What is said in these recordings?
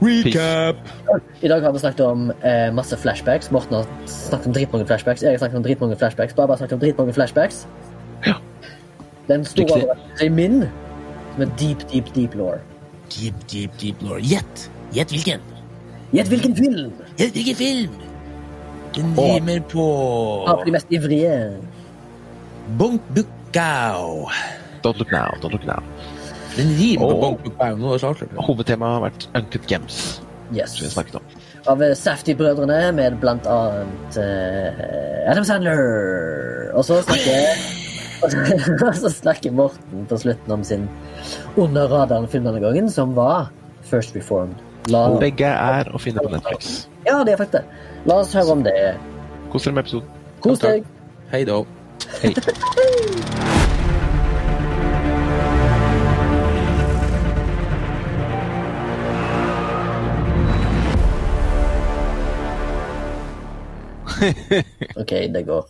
Recap! I dag har vi snakket om eh, masse flashbacks. Morten har snakket om dritmange flashbacks. Jeg har snakket om dritmange flashbacks. Bare, bare snakket om dritmange flashbacks. Ja. Den store overraskelsen i min, som er deep, deep, deep law. Deep, deep, deep lore. Gjett! Gjett hvilken? Gjett hvilken film! Gjett hvilken film! Den rimer på Av de mest ivrige. Bunk Bukkau. Don't look now, don't look now. Den rimer på det klart. Hovedtemaet har vært Uncut Gems, Yes. som vi har snakket om. Av eh, Safety-brødrene med blant annet uh, Adam Sandler. Og så snakker og så snakker Morten på slutten om sin under radaren-film denne gangen, som var First Reformed. La, Begge er å finne på Netflix. ja, det er faktisk det. La oss høre om det. Kos dere med episoden. Kos deg. Hei da. Hei. OK, det går.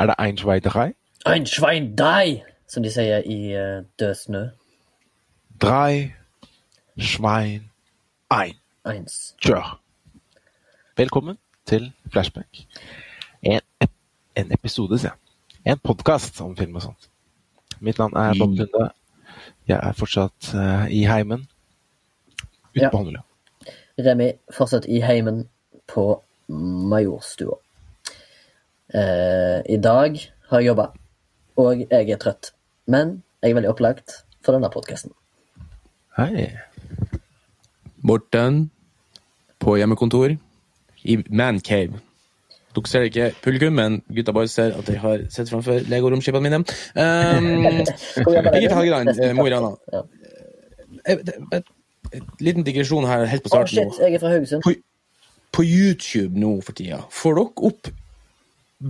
Er det Ein Schweiderei? Ein Schwein drei, som de sier i uh, Død snø. Drei, Schwein, Ein. Eins. Kjør. Velkommen til Flashback. En, en episode, sier jeg. En podkast om film og sånt. Mitt navn er Bob Lunde. Jeg er fortsatt uh, i heimen. Ute Ja. på Holmlia. Remi fortsatt i heimen på Majorstua. Eh, I dag har jeg jobba, og jeg er trøtt. Men jeg er veldig opplagt for denne podkasten. Hei. Morten på hjemmekontor i Mancave. Dere ser ikke publikum, men gutta bare ser at jeg har sett framfor legoromskipene mine. Um, Helgeland, eh, Mo i Rana. Eh, liten digresjon her helt på Å, oh, shit, jeg er fra Haugesund. På, YouTube nå for tida, får dere opp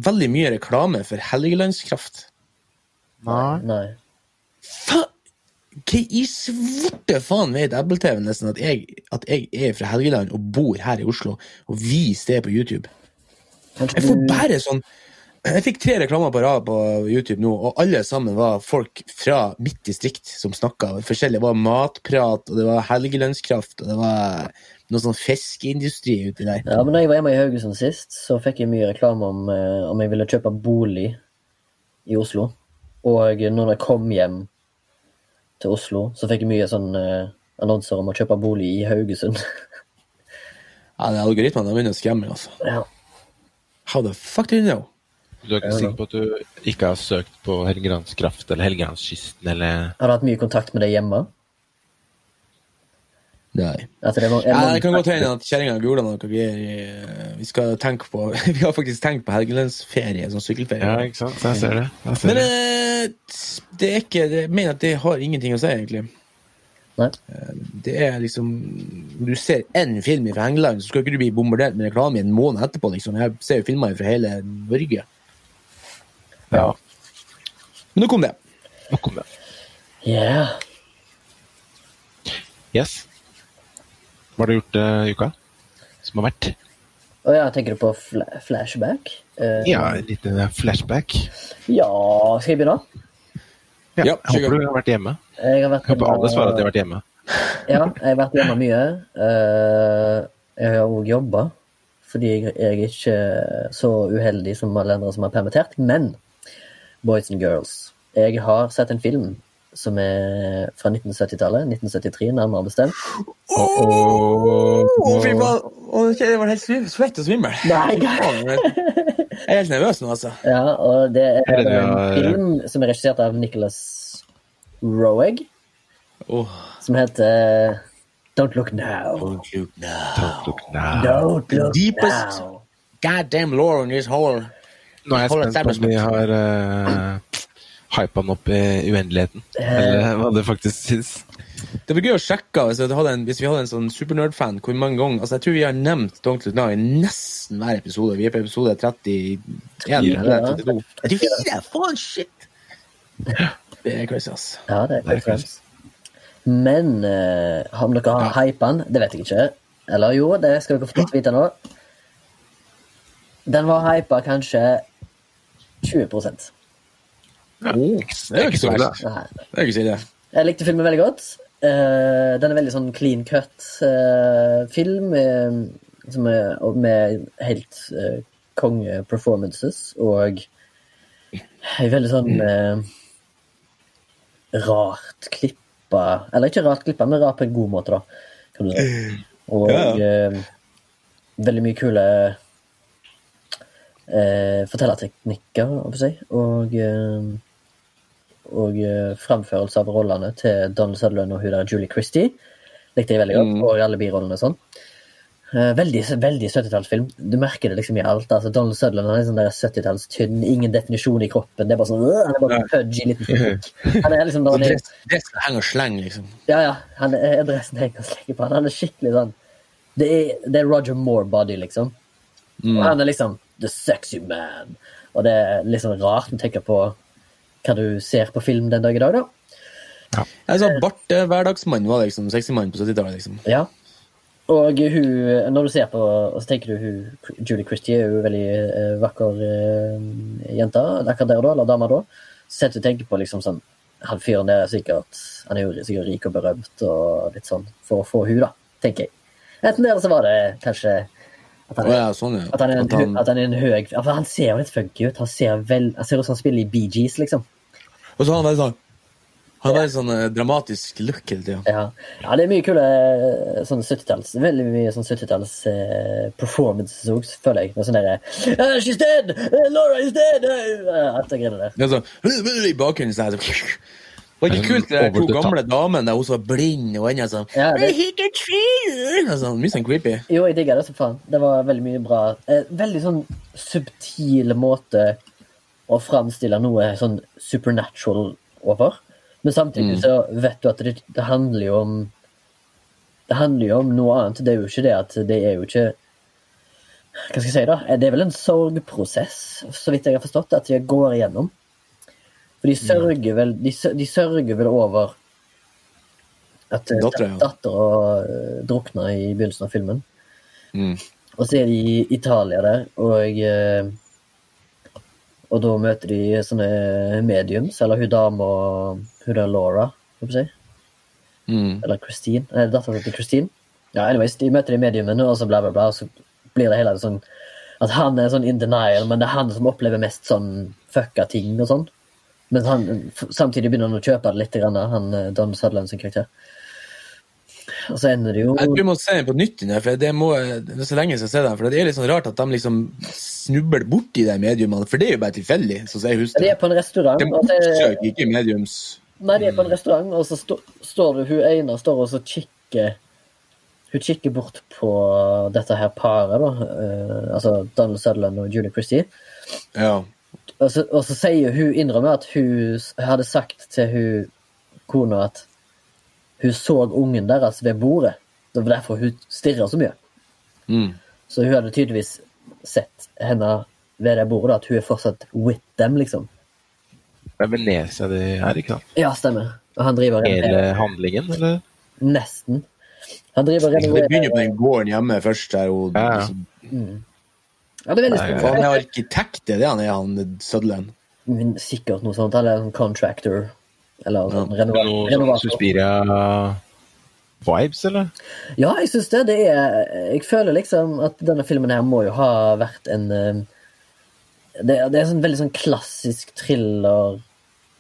veldig mye reklame for Helgelandskraft? Nei. Nei. Fa hva i svarte faen vet Apple-TV nesten at jeg, at jeg er fra Helgeland og bor her i Oslo, og viser det på YouTube? Jeg får bare sånn Jeg fikk tre reklamer på rad på YouTube nå, og alle sammen var folk fra mitt distrikt som snakka. Forskjellig. Det var matprat, og det var Helgelandskraft, og det var noe sånn fiskeindustri uti der. Ja, men da jeg var hjemme i Haugesund sist, så fikk jeg mye reklame om, eh, om jeg ville kjøpe bolig i Oslo. Og når jeg kom hjem til Oslo, så fikk jeg mye sånn eh, annonser om å kjøpe bolig i Haugesund. Ja, det er Algoritmene de begynner å skremme altså. ja. How the fuck do you know? Du er ikke sikker på at du ikke har søkt på Helgelandskraft eller Helgelandskysten eller Har du hatt mye kontakt med deg hjemme? Nei. Altså, det var, Ja, det kan godt hende at kjerringa googla noe greier. i- Vi skal tenke på Vi har faktisk tenkt på Helgelandsferie, sånn sykkelferie. Ja, ikke sant? Jeg ser det. Jeg ser Men det. eh, det er ikke Jeg mener at det har ingenting å si, egentlig. Nei. Det er liksom du ser én film fra England, så skal ikke du bli bombardert med reklame en måned etterpå. liksom. Jeg ser jo filmer fra hele Norge. Ja, Men nå kom det. Nå kom det. Yeah. Yes. Hva har du gjort i uka? Som har vært? Å ja, tenker du på fla flashback? Uh, Ja, en liten eh, flashback. ja, skal jeg begynne? Ja, Ja, jeg håper du har vært hjemme. Jeg har vært Jeg håper alle svarer at de har vært hjemme. Ja, jeg har vært hjemme mye. Uh, jeg har òg jobba, fordi jeg, jeg er ikke så uheldig som alle andre som er permittert. Men boys and girls, jeg har sett en film som er fra 1970-tallet. 1973, nærmere bestemt. Oh, fy faen! det Jeg var helt svett og svimmel. Nei, Jeg er helt nervøs nå, altså. Ja, og det er en film som er regissert av Nicholas Roeg, som heter Don't Look Now. don't look now. Don't look now. Don't look deepest- now. Goddamn lore in this whole Nå er jeg spent på om de har uh, hypa den opp i uendeligheten. Eller hva det faktisk syns. Det var gøy å sjekke hvis vi hadde en, hvis vi hadde en sånn supernerd-fan hvor mange ganger altså Jeg tror vi har nevnt Don't Look Now i nesten hver episode. Vi er på episode 31 eller 32. 34! Faen, shit! Det er crazy, ass. Ja, det er crazy. Men uh, om dere har hypa den, det vet jeg ikke. Eller jo, det skal dere få vite nå. Den var hypa kanskje 20 Oh, det er jo ikke så verst. Det er ikke så ille. Jeg likte filmen veldig godt. Uh, den er veldig sånn clean cut-film med, som er- med helt uh, konge-performances og ei veldig sånn eh, rart klippa Eller ikke rart klippa, men rart på en god måte, da. Kan du si. Og eh, veldig mye kule eh, fortellerteknikker, holdt jeg på å si. Og, eh, og eh, framførelse av rollene til Donald Sutherland og hun der Julie Christie. Likte jeg veldig godt. Mm. Og alle birollene og sånn. Eh, veldig veldig 70-tallsfilm. Du merker det liksom i alt. altså Donald Sutherland han er sånn der 70-tallstynn, ingen definisjon i kroppen. Det er bare sånn, øh, Han er bare pudgy liten fyr. Han er liksom han er, dressen henger og slenger, liksom. ja, ja, han er, dressen henger og slenger på han. Han er skikkelig sånn Det er, det er Roger Moore-body, liksom. Mm. Og han er liksom the sexy man. Og det er litt sånn rart å tenke på hva du ser på film den dag i dag, da. Jeg sa Bart eh, hverdagsmann var liksom 60-mann på 70-tallet, liksom. Ja. Og hun, når du ser på og så tenker du hun, Julie Christie er jo veldig eh, vakker eh, jente akkurat der da, eller dame da. Så setter du tenker på liksom sånn Han fyren der er sikkert Han er jo sikkert rik og berømt og litt sånn for å få hun da, tenker jeg. Enten det, eller så var det kanskje at han er, er, ja, sånn, ja. at han er, en, At han- at han er en høy for Han ser jo litt funky ut. Han ser, vel, han ser ut som han spiller i Bee Gees, liksom. Og så har han veldig sånn Han har veldig sånn eh, dramatisk look hele tida. Ja. ja, det er mye kule eh, sånn 70-talls Veldig mye sånn 70-talls eh, performances òg, føler jeg. Med sånn derre uh, She's dead! Uh, Laura is dead! Uh, alt det greiene der. Det er sånn I bakgrunnen så er det sånn Det var ikke kult, de to gamle damene der hun som var blind, og enda sånn Ja, det- sånn, Mye sånn creepy. Jo, jeg digga det som faen. Det var veldig mye bra. Eh, veldig sånn subtil måte å framstille noe sånn supernatural over. Men samtidig Mm. så vet du at det, det handler jo om Det handler jo om noe annet. Det er jo ikke det at det er jo ikke Hva skal jeg si, da? Det er vel en sorgprosess, så vidt jeg har forstått, at de går igjennom. For de sørger vel, de, de sørger vel over at eh, Dattera, eh, drukna i begynnelsen av filmen. Mm. Og så er de i Italia der, og eh, Og da møter de sånne mediums, eller hun dama Hun der Laura, skal jeg si. Mm. Eller Christine. Nei, dattera til Christine. Ja, anyways, de møter de mediumene, og så bla, bla, bla. Og så blir det hele sånn At han er sånn in denial, men det er han som opplever mest sånn fucka ting og sånn. Men han, samtidig begynner han å kjøpe det litt, grann, han eh, Don Sutherland sin karakter. Og så ender det jo Jeg tror vi må se den på nytt, for det, må, det så lenge jeg sett den. For det er litt sånn rart at de liksom snubler borti de mediumene, for det er jo bare tilfeldig. sånn jeg husker det. er på en restaurant. De er oppsøker ikke mediums. Nei, de er på en restaurant, og så st står det hun ene står og så kikker Hun kikker bort på dette her paret, da. Uh, altså Donald Sutherland og Julie Christie. Ja. Og så, og så sier hun innrømmer at hun hadde sagt til hun kona at hun så ungen deres ved bordet. Det var derfor hun stirra så mye. Mm. Så hun hadde tydeligvis sett henne ved det bordet, at hun er fortsatt with them, liksom. Det er Venezia det er, ikke sant? Ja, stemmer. Og han driver Hele handlingen, eller? Nesten. Han driver og Det begynner på den gården hjemme først. Der, og, Ja, ja. Mm. Ja, det er veldig spennende. Han er arkitekt, det er det han er, han Sutherland. Sikkert noe sånt. Eller en contractor. Eller sånn Det er noe. Suspiria-vibes, eller? Ja, jeg syns det. det er, jeg føler liksom at denne filmen her må jo ha vært en eh, Det, det er en sånn veldig sånn klassisk thriller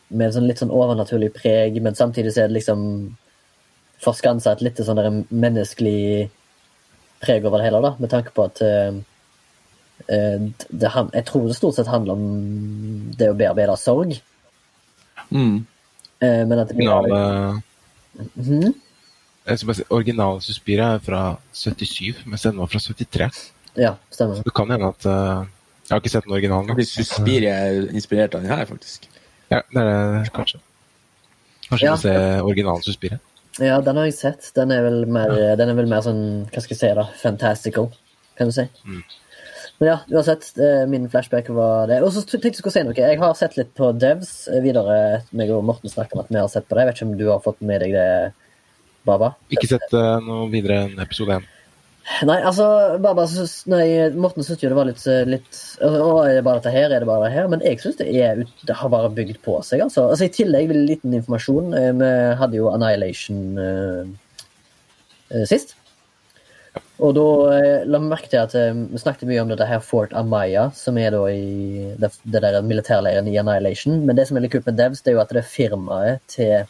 med sånn litt sånn overnaturlig preg, men samtidig så er det liksom forskansa et litt sånn menneskelig preg over det hele, da, med tanke på at eh, eh, det, Jeg tror det stort sett handler om det å bearbeide sorg, Mm. Eh, men at det blir Originale, -hmm. jeg skal bare si, originale Suspiria er fra 77, mens den var fra 73. Ja, stemmer. Det kan hende at uh, Jeg har ikke sett den originalen. Suspiria er inspirert av den her, faktisk. Ja, det er det kanskje. Kanskje Ja. vi får se originalen Suspiria. Ja, den har jeg sett. Den er vel mer, den er vel mer sånn Hva skal jeg si, da? Fantastical, kan du si. Mm. Men ja, uansett. eh, Min flashback var det. Og så tenkte jeg skulle si noe. Jeg har sett litt på Devs eh, videre. meg og Morten snakker om at vi har sett på det. Jeg vet ikke om du har fått med deg det, Baba? Ikke sett eh, noe videre enn episode én. Nei, altså Baba, synes- nei, Morten syntes jo det var litt, litt Å, er det bare dette her? Er det bare det her? Men jeg syns det, er det har bare bygd på seg. altså. altså I tillegg vil liten informasjon. Vi hadde jo Annihilation eh, sist. Og da eh, la vi merke til at eh, vi snakket mye om dette her Fort Amaya, som er da i det, det der militærleiren i Annihilation. Men det som er litt kult med Devs, det er jo at det er firmaet til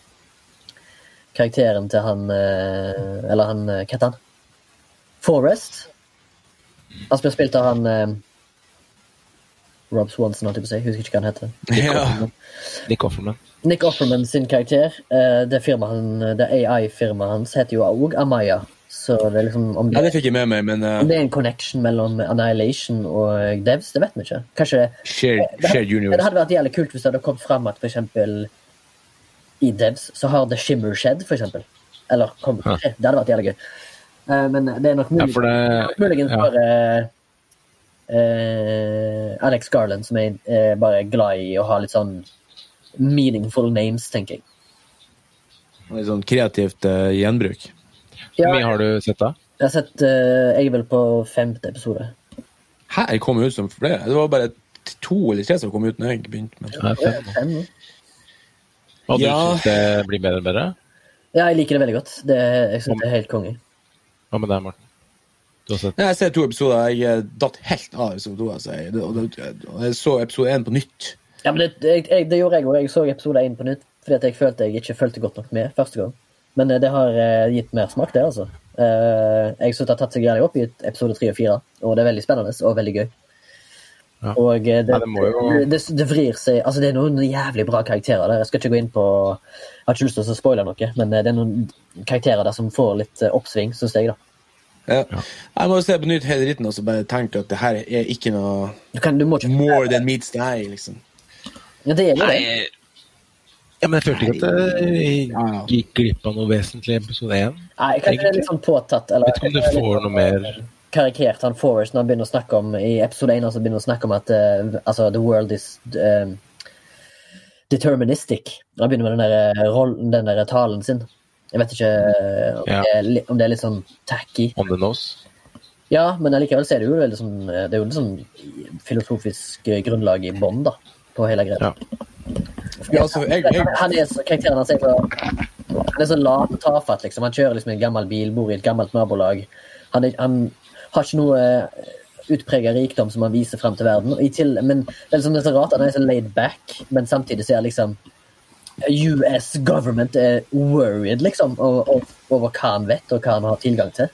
karakteren til han eh, Eller han Hva heter han? Forrest. Han blir spilt av han Rob Swanson, holdt jeg på å si. Husker ikke hva han heter. Ja. Nick Offerman. Nick Offerman sin karakter, det, firmaet han- det AI-firmaet hans, heter jo òg Amaya. Så det er liksom om ja, det, det fikk jeg med meg, men om uh, det er en connection mellom Annihilation og Devs, det vet vi ikke. Kanskje shared, shared Det universe. hadde vært jævlig kult hvis det hadde kommet fram at for eksempel i Devs så har The Shimmer skjedd, for eksempel. Eller kom, ja. Det hadde vært jævlig gøy. Uh, men det er nok Ja, mulig, det muligens ja. bare uh, Alex Garland som er eh, bare glad i å ha litt sånn meaningful names, tenker jeg. Litt sånn kreativt gjenbruk. Hvor mye har du sett da? jeg har sett uh, Jeg er vel på femte episode. Hæ, jeg kom ut som flere. Det var bare to eller tre som kom ut når jeg begynte. Men... Ja, fem nå. Fem. Og du Ja. syns det blir bedre og bedre? ja, jeg liker det veldig godt. Det, jeg syns det er helt konge. Hva med deg, Morten? Du har sett Nei, Jeg ser to episoder. Jeg eh, datt helt av episode to. Altså. Jeg, så episode én på nytt. Ja, men det, jeg, jeg, det gjorde jeg òg. Jeg så episode én på nytt fordi at jeg følte jeg ikke fulgte godt nok med første gang. Men eh, det har eh, gitt mer smak, det, altså. Eh, jeg syns det har tatt seg greit opp i episode tre og fire, og det er veldig spennende og veldig gøy. Ja. Og det, Ja, det jo- det, det vrir seg Altså, det er noen jævlig bra karakterer der. Jeg skal ikke gå inn på Jeg har ikke lyst til å spoile noe, men det er noen karakterer der som får litt oppsving, syns jeg, da. Ja. Jeg må se på nytt hele dritten og så bare tenke at det her er ikke noe Du, kan, du må ikke more than meets the eye. liksom. Ja, det er jo det. Nei ja, men jeg følte ikke at jeg gikk glipp av noe vesentlig i episode én. Nei, kanskje det er litt sånn påtatt. Eller, Vet ikke om du får noe mer karikert han Forrest når han begynner å snakke om i episode 1 altså begynner å snakke om at uh, altså, the world is uh, deterministic. Han begynner med den der, eh, rollen, den der talen sin. Jeg vet ikke uh, om, Ja. det, om det er litt sånn tacky. on the nose. Ja, men allikevel er det jo veldig sånn Det er jo litt sånn filosofisk grunnlag i bånn, på hele greia. Ja. Ja, altså, jeg, jeg, Han er så, karakteren hans er så Han er så lat og tafatt, liksom. Han kjører liksom en gammel bil, bor i et gammelt nabolag. Han, er, han har ikke noe utprega rikdom som han viser frem til verden. I til, men det er, liksom, det er så rart at han er så laid back, men samtidig så er liksom US government er worried, liksom, over, over hva han vet, og hva han har tilgang til.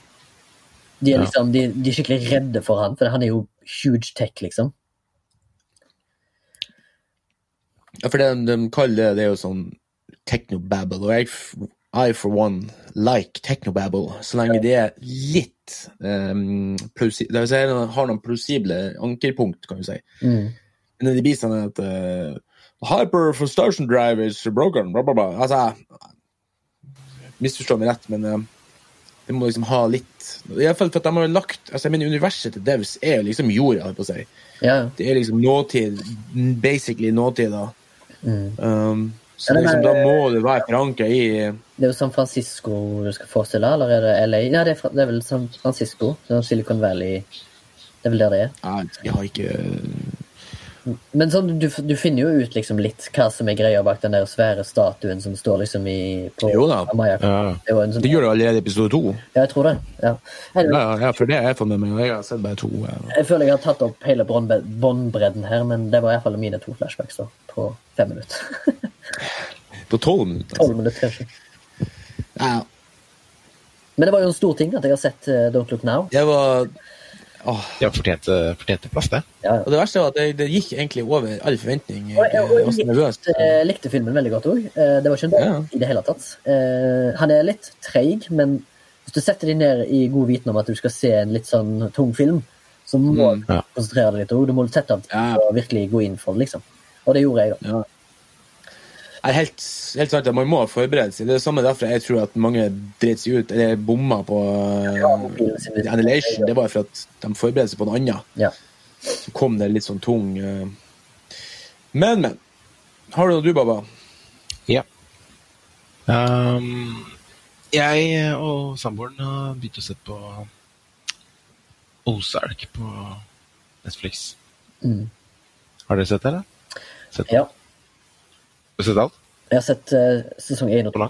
De er Ja. liksom, de, de er skikkelig redde for han, for han er jo huge tech, liksom. Ja, for det de kaller det, det er jo sånn technobabble, og jeg, I for one like technobabble, så lenge det er litt um, plausi det vil si, har noen plausible ankerpunkt, kan du si. Mm. Men det blir sånn at uh, Hyper for station drive is broken, bla, bla, bla. Altså, misforstå meg rett, men uh, det må liksom ha litt I hvert fall for at de har lagt altså, jeg mener, Universet til Devs er jo liksom jorda, holdt på å si. Ja. Det er liksom nåtid, basically nåtid, da. Mm. Um, så liksom, da må du være forankra i Det er jo San Francisco du skal forestille, eller er det LA? Ja, det er, det er vel San Francisco. Silicon Valley. Det er vel der det er. Nei, Jeg har ikke Men sånn, du, du finner jo ut liksom litt hva som er greia bak den der svære statuen som står liksom i på Jo da. Amaya. Ja. Det sånn, Det gjør du allerede i episode to. ja, jeg tror det. Ja. Ja, ja, for det har jeg fått med meg. Jeg har sett bare to. Ja. jeg føler jeg har tatt opp hele båndbredden her, men det var iallfall mine to flashbacks da, på fem minutter. På tolv minutter. Tolv minutter, kanskje. Ja, Men det var jo en stor ting at jeg har sett uh, Don't Look Now. Jeg var åh. Det var fortjente, fortjente plass, det. Ja. Og det verste var at det, det gikk egentlig over all forventning. Og jeg, og jeg likte, eh, likte filmen veldig godt òg. Det var ikke en Ja. i det hele tatt. Eh, Han er litt treig, men hvis du setter deg ned i god viten om at du skal se en litt sånn tung film, så må Mm, du konsentrere deg litt òg. Du må sette av tid Ja. og virkelig gå inn for det, liksom. Og det gjorde jeg, da. Det er helt, helt sant at Man må forberede seg. Det er det samme derfor jeg tror at mange driter seg ut eller bomma på uh, Annihilation. Det var for at de forberedte seg på noe annet. Ja. Så kom det litt sånn tung uh. Men, men. Har du noe du, Baba? Ja. Um, jeg og samboeren har begynt å se på Ozark på Netflix. Mm. Har dere sett det, eller? Sett, Ja. Har du sett alt? Jeg har sett uh, sesong én og to.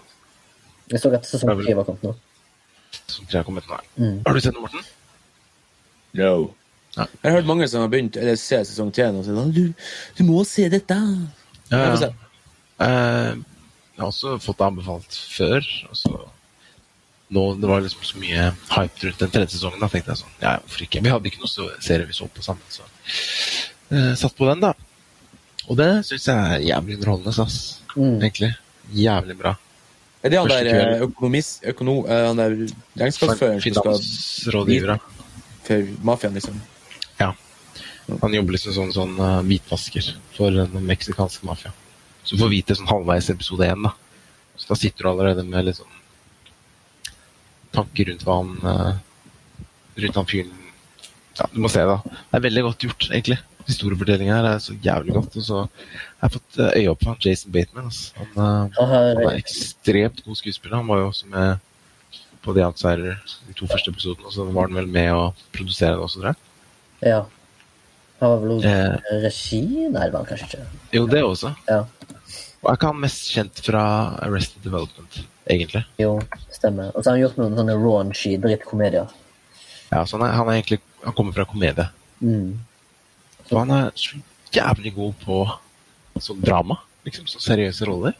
Jeg så at sesong tre var kommet nå. Sesong tre har kommet nå. Mm. Har du sett den, Morten? No. Ja. Jeg har hørt mange som har begynt eller ser sesong tre og sier du, du må se dette. Ja, ja. Eh, jeg har også fått det anbefalt før. Altså, nå, Det var liksom så mye hype rundt den tredje sesongen. Da tenkte jeg sånn, ja, hvorfor ikke? Vi hadde ikke noe serie vi så på sammen, så uh, satt på den, da. Og det syns jeg er jævlig underholdende, ass. Mm. Egentlig. Jævlig bra. Er det han der kveld. eh, økonomist, økono, eh, han der regnskapsføreren som skal Finansrådgivere. for mafiaen, liksom? Ja. Han jobber liksom sånn, sånn eh, hvitvasker for den meksikanske mafia. Så du får vite sånn halvveis episode én, da. Så da sitter du allerede med litt sånn tanker rundt hva han eh, Rundt han fyren Ja, du må se det. da. Det er veldig godt gjort, egentlig. Historiefortellinga her er så jævlig godt. Og så har jeg fått eh, øye opp for han Jason Bateman. Altså. Han, Han han er ekstremt god skuespiller. Han var jo også med på The Outsider de to første episodene, og så var han vel med å produsere det også, tror jeg. ja. Han var vel også Eh. regi? Nei, det var han kanskje ikke. Jo, det også. Ja. Og er ikke han mest kjent fra Arrested Development, egentlig? Jo, stemmer. Og så har han gjort noen sånne raunchy drittkomedier. Ja, så han er, han er egentlig Han kommer fra komedie. Mm. Og han er så jævlig god på sånn drama. Liksom så seriøse roller.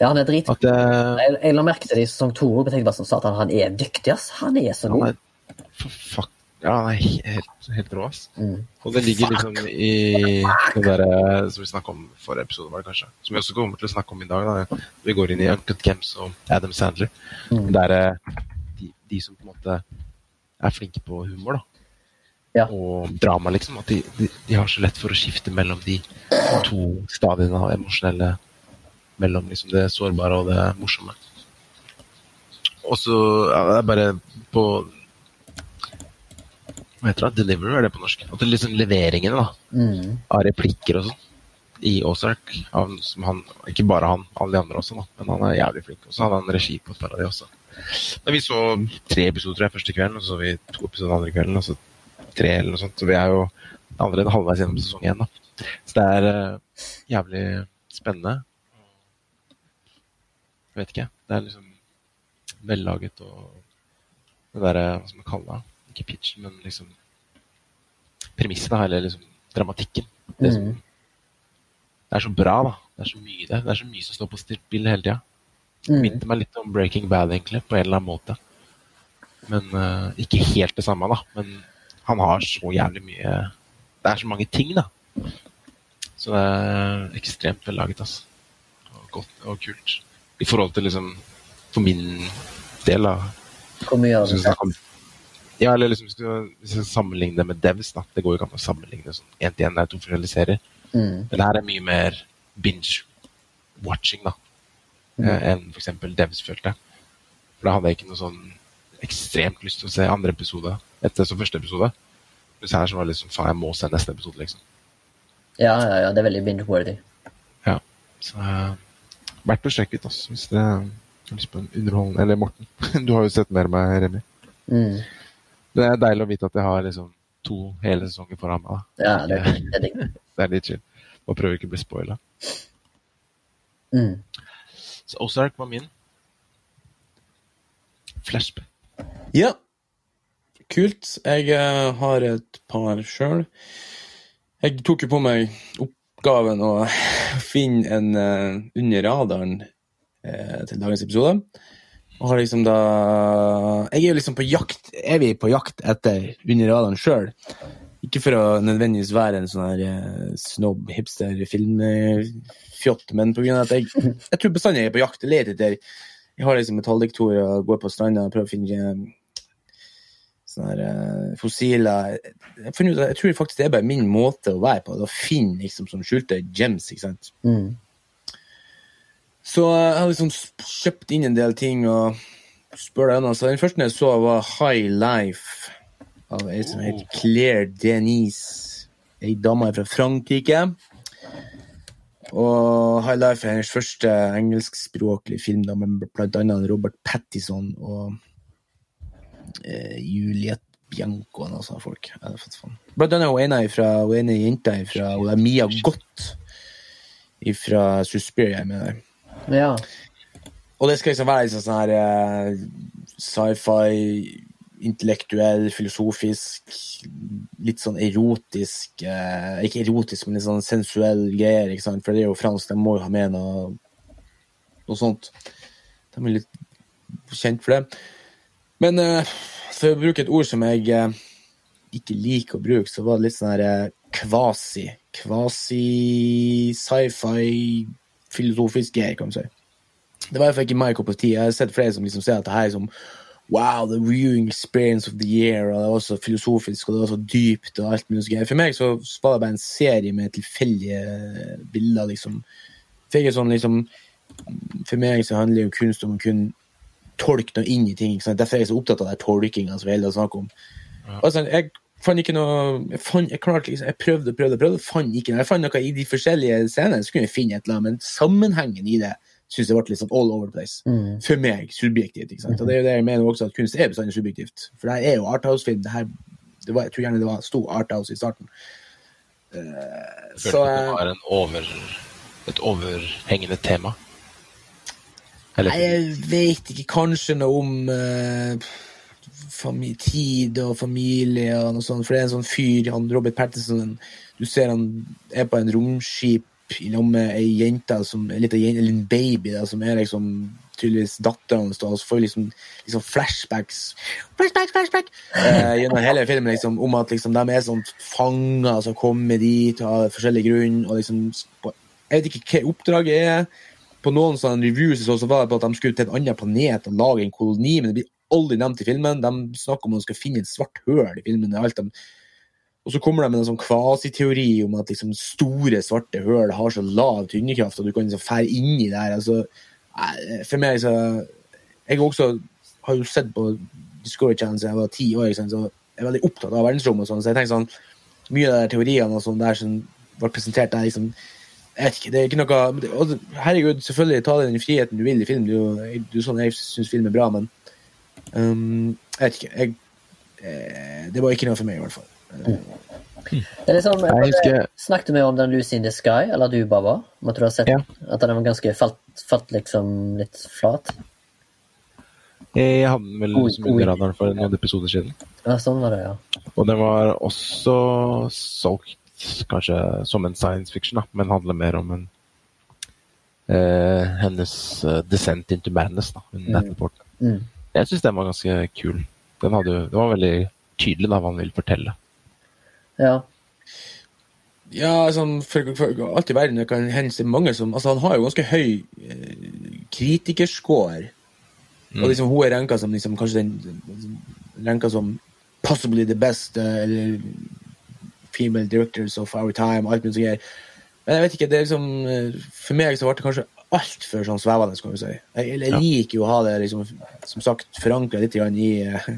Ja, han er drit... At uh, Jeg, jeg la merke til det i sesong to. òg, tenkte bare som sa at han er dyktig, ass. Han er så han god. er for fuck Ja, han er helt, helt rå, ass. Mm. Og det ligger liksom i det derre som vi snakka om forrige episode, var det kanskje. Som vi også kommer til å snakke om i dag. da. Vi går inn i Uncut Games og Adam Sandler. Mm. Det er eh, de, de som på en måte er flinke på humor, da. Ja. Og drama, liksom. At de, de, de har så lett for å skifte mellom de to stadiene av emosjonelle Mellom liksom det sårbare og det morsomme. Og så ja, det er bare på Hva heter det? Delivery, er det på norsk? At det liksom leveringene, da Mm. av replikker og sånn i Ozark. Av, som han, ikke bare han, alle de andre også, da. men han er jævlig flink. Og så hadde han regi på et par av de også. Men vi så tre episoder tror jeg, første kvelden, og så så vi to episoder andre kvelden, og så tre eller noe sånt. Så vi er jo allerede halvveis gjennom sesong én, da. Så det er uh, jævlig spennende. Jeg vet ikke. Det er liksom vellaget og det derre Hva skal man kalle det? Ikke pitchen, men liksom premissene, eller liksom dramatikken. Det, som, Mm. det er så bra, da. Det er så mye det. Det er så mye som står på spill hele tida. Mm. Minte meg litt om Breaking Bad, egentlig, på en eller annen måte. Men uh, ikke helt det samme, da. Men han har så jævlig mye Det er så mange ting, da. Så det er ekstremt vellaget, altså. Og godt og kult. I forhold til liksom For min del, da. Hvor mye har det? du sett? ja, eller liksom, hvis du jeg sammenligner det med Devs, da. Det går jo ikke an å sammenligne sånn én til én. Det er to forskjellige serier. Mm. Men det her er mye mer binge-watching, da. Mm. eh, Enn eksempel Devs, følte jeg. For da hadde jeg ikke noe sånn ekstremt lyst til å se andre episode etter som første episode. Mens her så var det liksom faen, jeg må se neste episode, liksom. Ja, ja, ja, det er veldig binge-worthy. Ja. Så uh, verdt å sjekke ut, altså, hvis det har lyst på en underholdende Eller Morten, du har jo sett mer av meg, Remi. Mm. Det er deilig å vite at jeg har liksom to hele sesonger foran meg. da. Ja, det, det er digg. Det er litt chill. Og prøver ikke å bli spoila. Mm. Så Ozark var min. Flashback. Ja. Kult. Jeg eh, har et par sjøl. Jeg tok jo på meg oppgaven å finne en eh, under radaren eh, til dagens episode. Og har liksom da Jeg er jo liksom på jakt Er vi på jakt etter under radaren sjøl? Ikke for å nødvendigvis være en sånn her eh, snobb, hipster, filmfjott, men på grunn av at jeg, jeg tror bestandig jeg er på jakt. Jeg leter etter Jeg har liksom metalldetektor og går på stranda og prøver å finne sånne her eh, fossiler jeg, ut jeg tror faktisk det er bare min måte å være på, å finne liksom sånn skjulte gems. ikke sant? Mm. Så jeg har liksom kjøpt inn en del ting og spør deg ennå. Så den første jeg så, var High Life av ei som heter Claire Denise. Ei dame fra Frankrike. Og High Life er hennes første engelskspråklige film, da, med annet Robert Pattison og Juliette Bianco og noe sånt folk. Blant annet hun ene fra, hun ene jenta fra hun er Mia Gott fra Suspiria, jeg mener. Ja. Og det skal liksom være liksom sånn her eh, sci-fi, intellektuell, filosofisk, litt sånn erotisk eh, Ikke erotisk, men litt sånn sensuell greier, ikke sant? For det er jo fransk, de må jo ha med noe, noe sånt. De er litt kjent for det. Men eh, for å bruke et ord som jeg eh, ikke liker å bruke, så var det litt sånn her eh, kvasi. Kvasi-sci-fi, filosofisk greier, kan man si. Det var iallfall ikke my cup of tea. Jeg har sett flere som liksom sier at det her er som Wow, the viewing experience of the year, og det var så filosofisk og det var så dypt. og alt mulig greier. For meg så var det bare en serie med tilfeldige bilder, liksom. Fikk et sånn, liksom, for meg så handler jo kunst om å kunne tolke noe inn i ting. ikke sant? Derfor er jeg så opptatt av den tolkinga som vi hele snakker om. Ja. Altså, jeg fant ikke noe Jeg, fant, jeg, klarte, liksom, jeg prøvde og prøvde, prøvde, fant ikke noe. Jeg fant noe i de forskjellige scenene, så kunne jeg finne et eller annet, men sammenhengen i det syns jeg ble litt sånn all over the place. Mm. For meg, subjektivt. ikke sant? Og det er jo det jeg mener også, at kunst er bestandig subjektivt. For det her er jo Arthouse-film. her, det var, Jeg tror gjerne det var sto Arthouse i starten. Uh, så det var en over, et overhengende tema? Eller? Jeg vet ikke. Kanskje noe om uh, tid og familie og noe sånt. For det er en sånn fyr, han Robert Pattinson, du ser han er på en romskip i lag med ei jente, som, eller en baby, da, som er liksom tydeligvis datteren hans, og så får vi liksom, liksom, flashbacks Flashback, flashback! Eh, gjennom hele filmen liksom, om at liksom, de er sånn fanger som kommer dit av forskjellig grunn. og liksom, Jeg vet ikke hva oppdraget er. På noen sånne reviews så var det på at de skulle til en annen planet og lage en koloni, men det blir aldri nevnt i filmen. De snakker om at de skal finne et svart høl i filmen. de og så kommer de med en sånn kvasiteori om at liksom store, svarte høl har så lav tyngdekraft at du kan liksom fære inni der. Altså, for meg så Jeg også har jo sett på Discovery Channel siden jeg var ti år, så jeg er veldig opptatt av verdensrommet. Sånn, så jeg tenker sånn, mye av de teoriene og sånn der som ble presentert der, liksom, jeg vet ikke, det er ikke noe Herregud, selvfølgelig, ta den friheten du vil i film. Du, du sånn, Jeg syns film er bra, men um, jeg vet ikke. Jeg, eh, det var ikke noe for meg, i hvert fall. Det er liksom, jeg husker... Snakket vi om den Lucy in the Sky, eller du, Baba? Om at du har sett ja. at den var ganske falt, falt liksom litt flat? Jeg hadde den vel som under radaren for noen episoder siden. Ja, sånn var det, ja. Og den var også solgt kanskje som en science fiction, da, men handler mer om en eh, hennes uh, descent into madness. da, mm. Mm. Jeg syns den var ganske kul. Den, hadde, den var veldig tydelig da, hva han ville fortelle. Ja. Ja, sånn, for, for, alt i verden det kan hende det mange som Altså, han har jo ganske høy eh, kritikerscore. Mm. Og liksom, hun er ranka som liksom, kanskje den ranka som possibly the best uh, eller female directors of our time, alt mulig sånt. Men jeg vet ikke, det er liksom eh, For meg så ble det kanskje altfor sånn svevende, skal vi si. Jeg, jeg, jeg liker jo å ha det liksom, som sagt forankra litt i uh,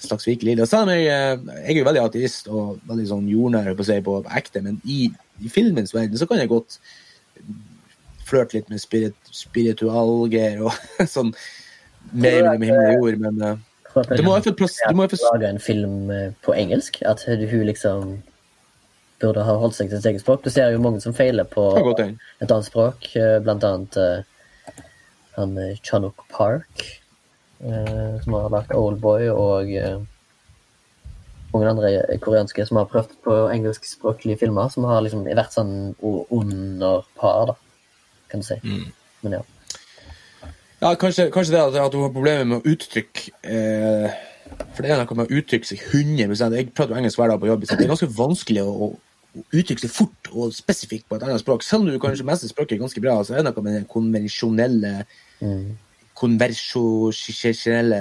slags virkelig liv. Selv om jeg, eh, jeg er jo veldig ateist og veldig sånn jordnær på, på, på ekte, men i, i, filmens verden så kan jeg godt flørte litt med spirit, spiritualgreier og sånn mer med himmel og jord, men uh, du må iallfall lage en film eh, på engelsk. At hun liksom burde ha holdt seg til sitt eget språk. Du ser jo mange som feiler på et annet språk, blant annet uh, han Chanuk Park uh, som har lagt Oldboy, og uh, mange andre koreanske som har prøvd på engelskspråklige filmer, som har liksom vært sånn under par, da, kan du si. Mm. Men ja. Ja, kanskje, kanskje det at, hun har problemer med å uttrykke eh, For det er noe med å uttrykke seg 100 Jeg prater jo engelsk hver dag på jobb, så det er ganske vanskelig å, å uttrykke seg fort og spesifikt på et annet språk. Selv om du kanskje mestrer språket ganske bra, så er det noe med den konvensjonelle mm konversjonelle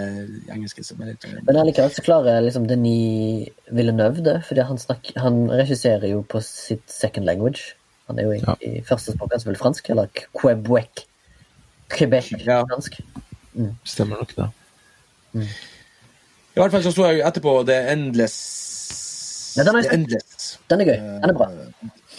engelske som er litt Men allikevel så klarer liksom Denis Villeneuve det, fordi han, snakker, han regisserer jo på sitt second language. Han er jo i, ja. i første språk, altså vel fransk, eller Quebec. Quebec ja. fransk. Mm. Stemmer nok det. Mm. I hvert fall så så jeg etterpå The Endless ja, den, er, The Endless. den er gøy. Den er bra.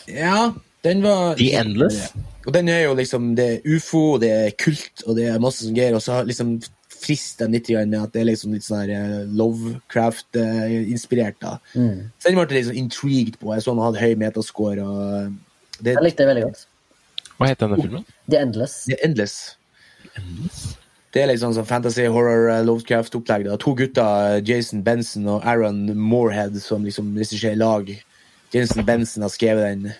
Ja, den var The Endless? Og den er jo liksom Det er ufo, det er kult, og det er masse som greier. Og så liksom frister den litt grann med at det er liksom litt sånn her eh, Lovecraft-inspirert. da. Mm. Så den ble jeg liksom intrigued på. Jeg så han hadde høy metascore. og det, Jeg likte det veldig godt. Hva het denne filmen? The Endless. det er endless. Det er liksom sånn fantasy horror eh, Lovecraft-opplegg. To gutter, Jason Benson og Aaron Moorhead, som liksom regisserer lag. Jason Benson har skrevet den.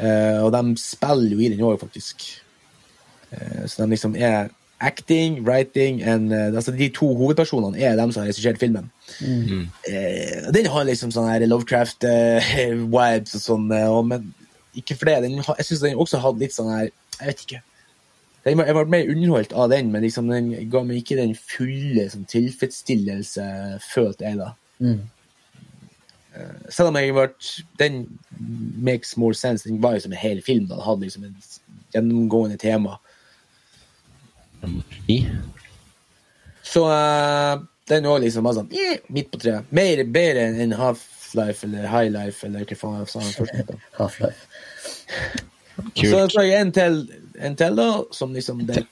Uh, og de spiller jo i den òg, faktisk. Uh, så de liksom er acting, writing and, uh, altså De to hovedpersonene er dem som har regissert filmen. Mm. Eh, den har liksom sånn her Lovecraft-vibes og sånn, eh, men ikke for det. Den, jeg syns den også hadde litt sånn her Jeg vet ikke. Jeg ble mer underholdt av den, men liksom den ga meg ikke den fulle sånn, tilfredsstillelse, følte jeg da. Mm. Selv om jeg ble, den makes more sense. Den var jo som en hel film. da, Den hadde liksom et gjennomgående tema. Så uh, den òg liksom var sånn eh, midt på treet. Mer bedre enn Half-Life eller High Life eller hva faen jeg sa. Half-Life. Så Kult. så jeg en til, en til da, som liksom den,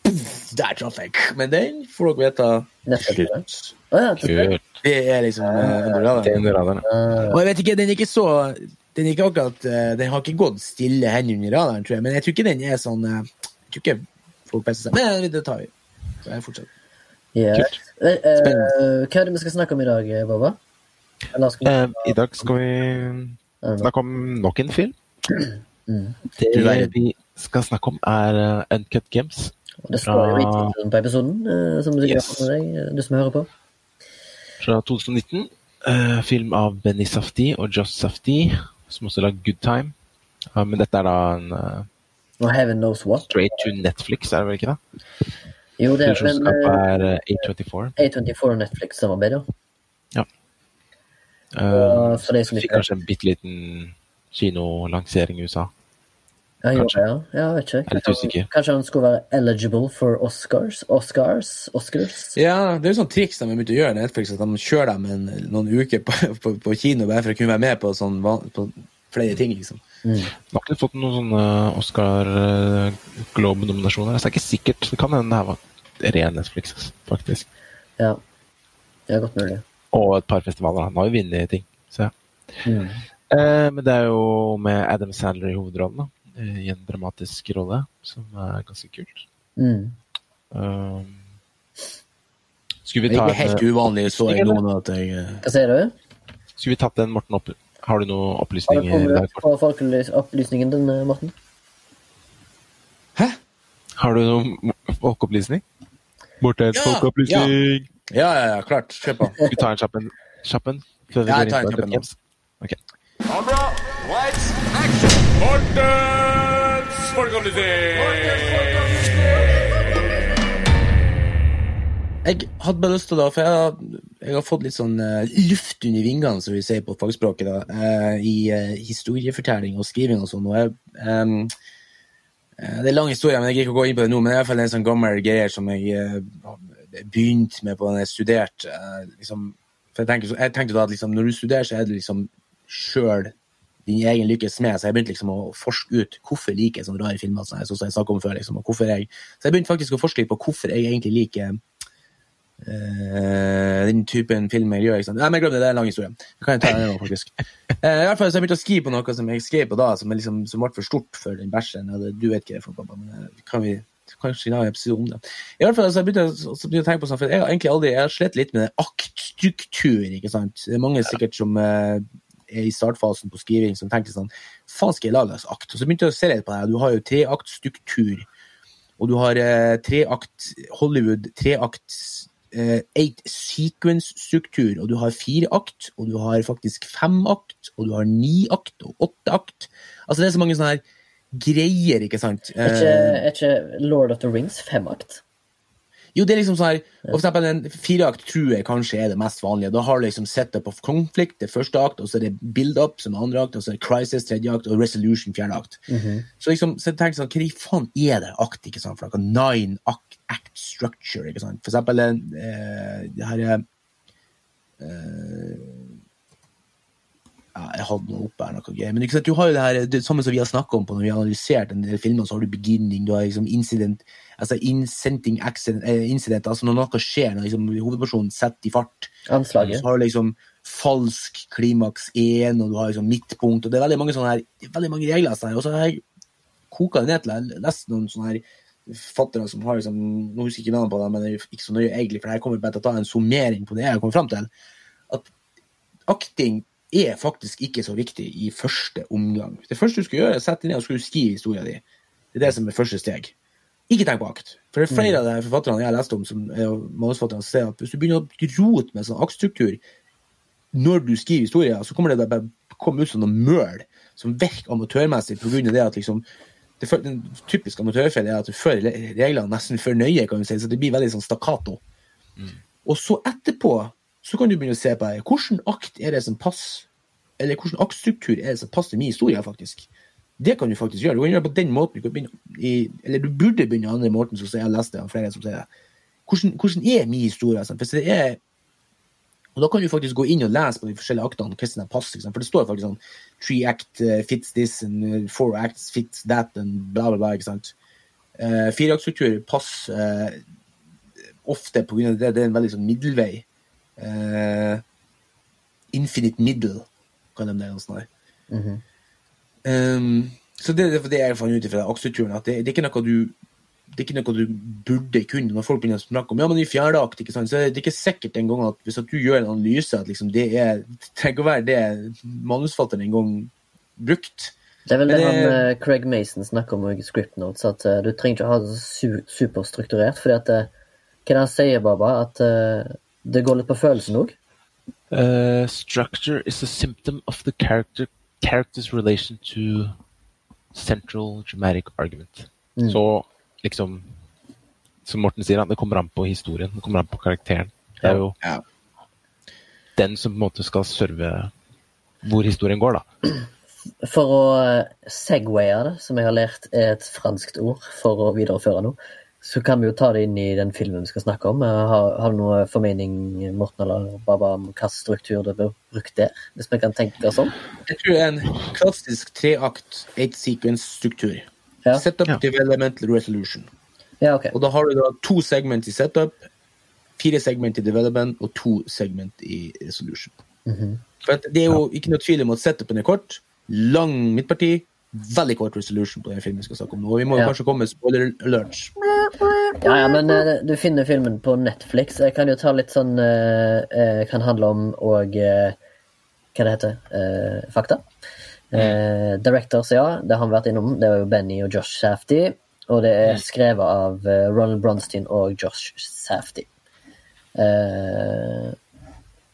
Der traff jeg! Men den får dere vite Kult. Det er liksom eh, under radaren. Det er under radaren. uh, Og jeg vet ikke, den er ikke så Den er ikke akkurat eh, Den har ikke gått stille hen under radaren, tror jeg. Men jeg tror ikke den er sånn eh, Jeg tror ikke folk presser seg. Men det tar vi. Så jeg fortsetter. Yeah. Kult. Eh, eh, hva er det vi skal snakke om i dag, Boba? Eller skal vi Uh, I dag skal vi snakke om nok en film. Mm. Det Du verden. vi skal snakke om, er eh, Uncut Games. Det står jo i tittelen på episoden, eh, som du Yes. deg, eh, du som hører på. fra 2019. Eh, film av Benny Safti og Josh Safti, som også lagde Good Time. Men dette er da en Og Heaven Knows What. straight to Netflix, er det vel ikke det? Jo, det er men er eh, A24. A24 og Netflix-samarbeid, ja. Eh, Og for de som fikk kanskje en bitte liten kinolansering i USA. Ja, jo, kanskje. ja. ja, jeg vet ikke. Jeg er litt Kanskje, usikker. kanskje han skulle være eligible for Oscars? Oscars? Oscars? Ja, det er jo sånn triks de har begynt å gjøre, Netflix, at de kjører dem en, noen uker på, på, på kino bare for å kunne være med på, sånn, på flere ting, liksom. Mm. Har ikke fått noen sånne Oscar eh, Globe-nominasjoner. Så det er ikke sikkert. Det kan hende det her var ren Netflix, altså, faktisk. Ja. Det er godt mulig. Og et par festivaler. Han har jo vunnet ting. Så ja. Mm. Eh, men det er jo med Adam Sandler i hovedrollen, da. Eh, I en dramatisk rolle, som er ganske kult. Mm. Um, skulle vi ta ikke helt en, uvanlig, så jeg noen at jeg eh, Hva sier du? skulle vi tatt den, Morten opp? Har du noen Har du opplysninger? kommet din, eh, Morten? Hæ? Har du noen folkeopplysning? Morten, Ja, folkeopplysning! Ja, ja, ja, klart. Kjør på. Skal vi ta en kjapp en? Ja, jeg tar en kjapp en, Okay. Lights, action! Mortens folkeopplysning! Jeg hadde bare lyst til da, for jeg har, jeg har fått litt sånn uh, luft under vingene, som vi sier på fagspråket, da, uh, i uh, historiefortelling og skriving og sånn. og jeg, Um, Det er lang historie, men jeg gidder ikke å gå inn på det nå, men det er i hvert fall en sånn gammel greie som jeg begynte med på da jeg studerte. liksom, for jeg, tenker, jeg tenkte da at liksom, når du studerer, så er du liksom sjøl din egen lykkes smed, så jeg begynte liksom å forske ut hvorfor jeg liker sånne rare filmer. Sånn, som jeg om før, liksom, jeg, så jeg begynte faktisk å forske litt på hvorfor jeg egentlig liker uh, den typen film jeg gjør. Ikke sant? Nei, men glem det, det er en lang historie. Jeg kan jo ta den nå, faktisk. Uh, I hvert fall så jeg begynte å skrive på noe som jeg skrev på da, som, liksom, som ble for stort for den bæsjen. Du vet ikke det, for pappa, men eh, kan vi kanskje lage en episode om det. I hvert fall så jeg begynte, så jeg å tenke på sånn, for jeg har egentlig aldri jeg har slitt litt med aktstruktur. ikke sant? Det er mange sikkert som uh, i startfasen på skriving som tenker sånn Faen, skal jeg lage en akt? Og så begynte jeg å se litt på det. Du har jo treaktstruktur. Og du har eh, treakt Hollywood, treakt eh, eight sequence-struktur, og du har fire akt, og du har faktisk fem akt, og du har ni akt og åtte akt. Altså det er så mange sånne her greier, ikke sant? Er ikke, Eh, er ikke Lord of the Rings femakt? Jo, det er liksom sånn her, for eksempel en fireakt tror jeg kanskje er det mest vanlige. Da har du liksom setup of conflict, det første akt, og så er det build-up som er andre akt, og så er det crisis tredje akt, og resolution fjerde akt. Så liksom, så jeg tenker sånn, hva i faen er det akt, ikke sant? For noe nine act, act structure, ikke sant? For eksempel, eh, det her er eh, jeg hadde noe oppe her, noe greier. Men sant, du har jo det her, det samme som vi har snakket om på når vi har analysert en del filmer, så har du beginning, du har liksom incident, altså incenting eh, incident, altså når noe skjer, når liksom hovedpersonen setter i fart, Anslaget. så har du liksom falsk klimaks 1, og du har liksom midtpunkt, og det er veldig mange sånne her, er veldig mange regler, altså, og så har jeg koka det ned til, jeg leste noen sånne her fattere som har liksom, nå husker jeg ikke navnet på dem, men det er ikke så nøye egentlig, for jeg kommer bare til å ta en summering på det jeg har kommet frem til, at akting er faktisk ikke så viktig i første omgang. Det første du skal gjøre, er å sette deg ned og skrive historien din. Det er det som er første steg. Ikke tenk på akt. For det er flere av de forfatterne jeg har lest om, som er manusforfatterne, som sier at hvis du begynner å rote med sånn aktstruktur når du skriver historier, så kommer det bare komme ut som noe møl som virker amatørmessig av det at liksom det, Den typiske amatørfeilen er at du følger reglene nesten for nøye, kan du si, så det blir veldig sånn stakkato. Og så etterpå så kan du begynne å se på hvordan Hvilken akt er det som passer? Eller hvilken aktstruktur er det som passer min historie, faktisk? Det kan du faktisk gjøre. Du kan gjøre det på den måten. Du kan begynne i, du burde begynne andre måten, som jeg har lest det av flere som sier det. Hvordan, hvordan er min historie? Hvis det er og Da kan du faktisk gå inn og lese på de forskjellige aktene hvordan det passer. For det står faktisk sånn Three act eh, fits this, and eh, four acts fits that, and bla, bla, bla. ikke sant? Uh, Fireaktstruktur passer uh, ofte av det. Det er en veldig sånn middelvei. Uh, infinite middle, kan de det. sånt der. Um, så det det jeg fant ut fra aksjeturen, at det, det er ikke noe du det er ikke noe du burde kunne. Når folk begynner å snakke om ja, men i fjerde akt, ikke sant? så er det ikke sikkert en gang at hvis at du gjør en analyse, at liksom det er, trenger å være det manusforfatteren en gang brukt. Det er vel det han eh, Craig Mason snakker om i script notes, at uh, du trenger ikke å ha det su superstrukturert. fordi at uh, Hva er det han sier, Baba? At uh, det går litt på følelsen òg? Uh, structure is a symptom of the character character's relation to central dramatic argument. Så liksom Som Morten sier, det kommer an på historien. Det kommer an på karakteren. Det er jo Ja. den som på en måte skal serve hvor historien går, da. For å segwaye det, som jeg har lært er et franskt ord for å videreføre noe, så kan vi jo ta det inn i den filmen vi skal snakke om. Har, har du noe formening, Morten eller Baba, om hva struktur det blir brukt der? Hvis vi kan tenke oss om? Jeg tror det er en klassisk treakt eight sequence-struktur. Ja. Setup, Ja. development, resolution. Ja, okay. Og da har du da to segment i setup, fire segment i development og to segment i resolution. For at det er jo ikke noe tvil om at setupen er kort, lang midtparti, veldig kort resolution på den filmen vi skal snakke om nå. Vi må Ja. kanskje komme med spoiler alerts. Ja, ja, men eh, du finner filmen på Netflix. Jeg kan jo ta litt sånn eh, Kan handle om og uh, Hva det heter uh, Fakta. Uh, directors, ja. Det har vi vært innom. Det var jo Benny og Josh Safty. Og det er skrevet av Ronald Bronstein og Josh Safty.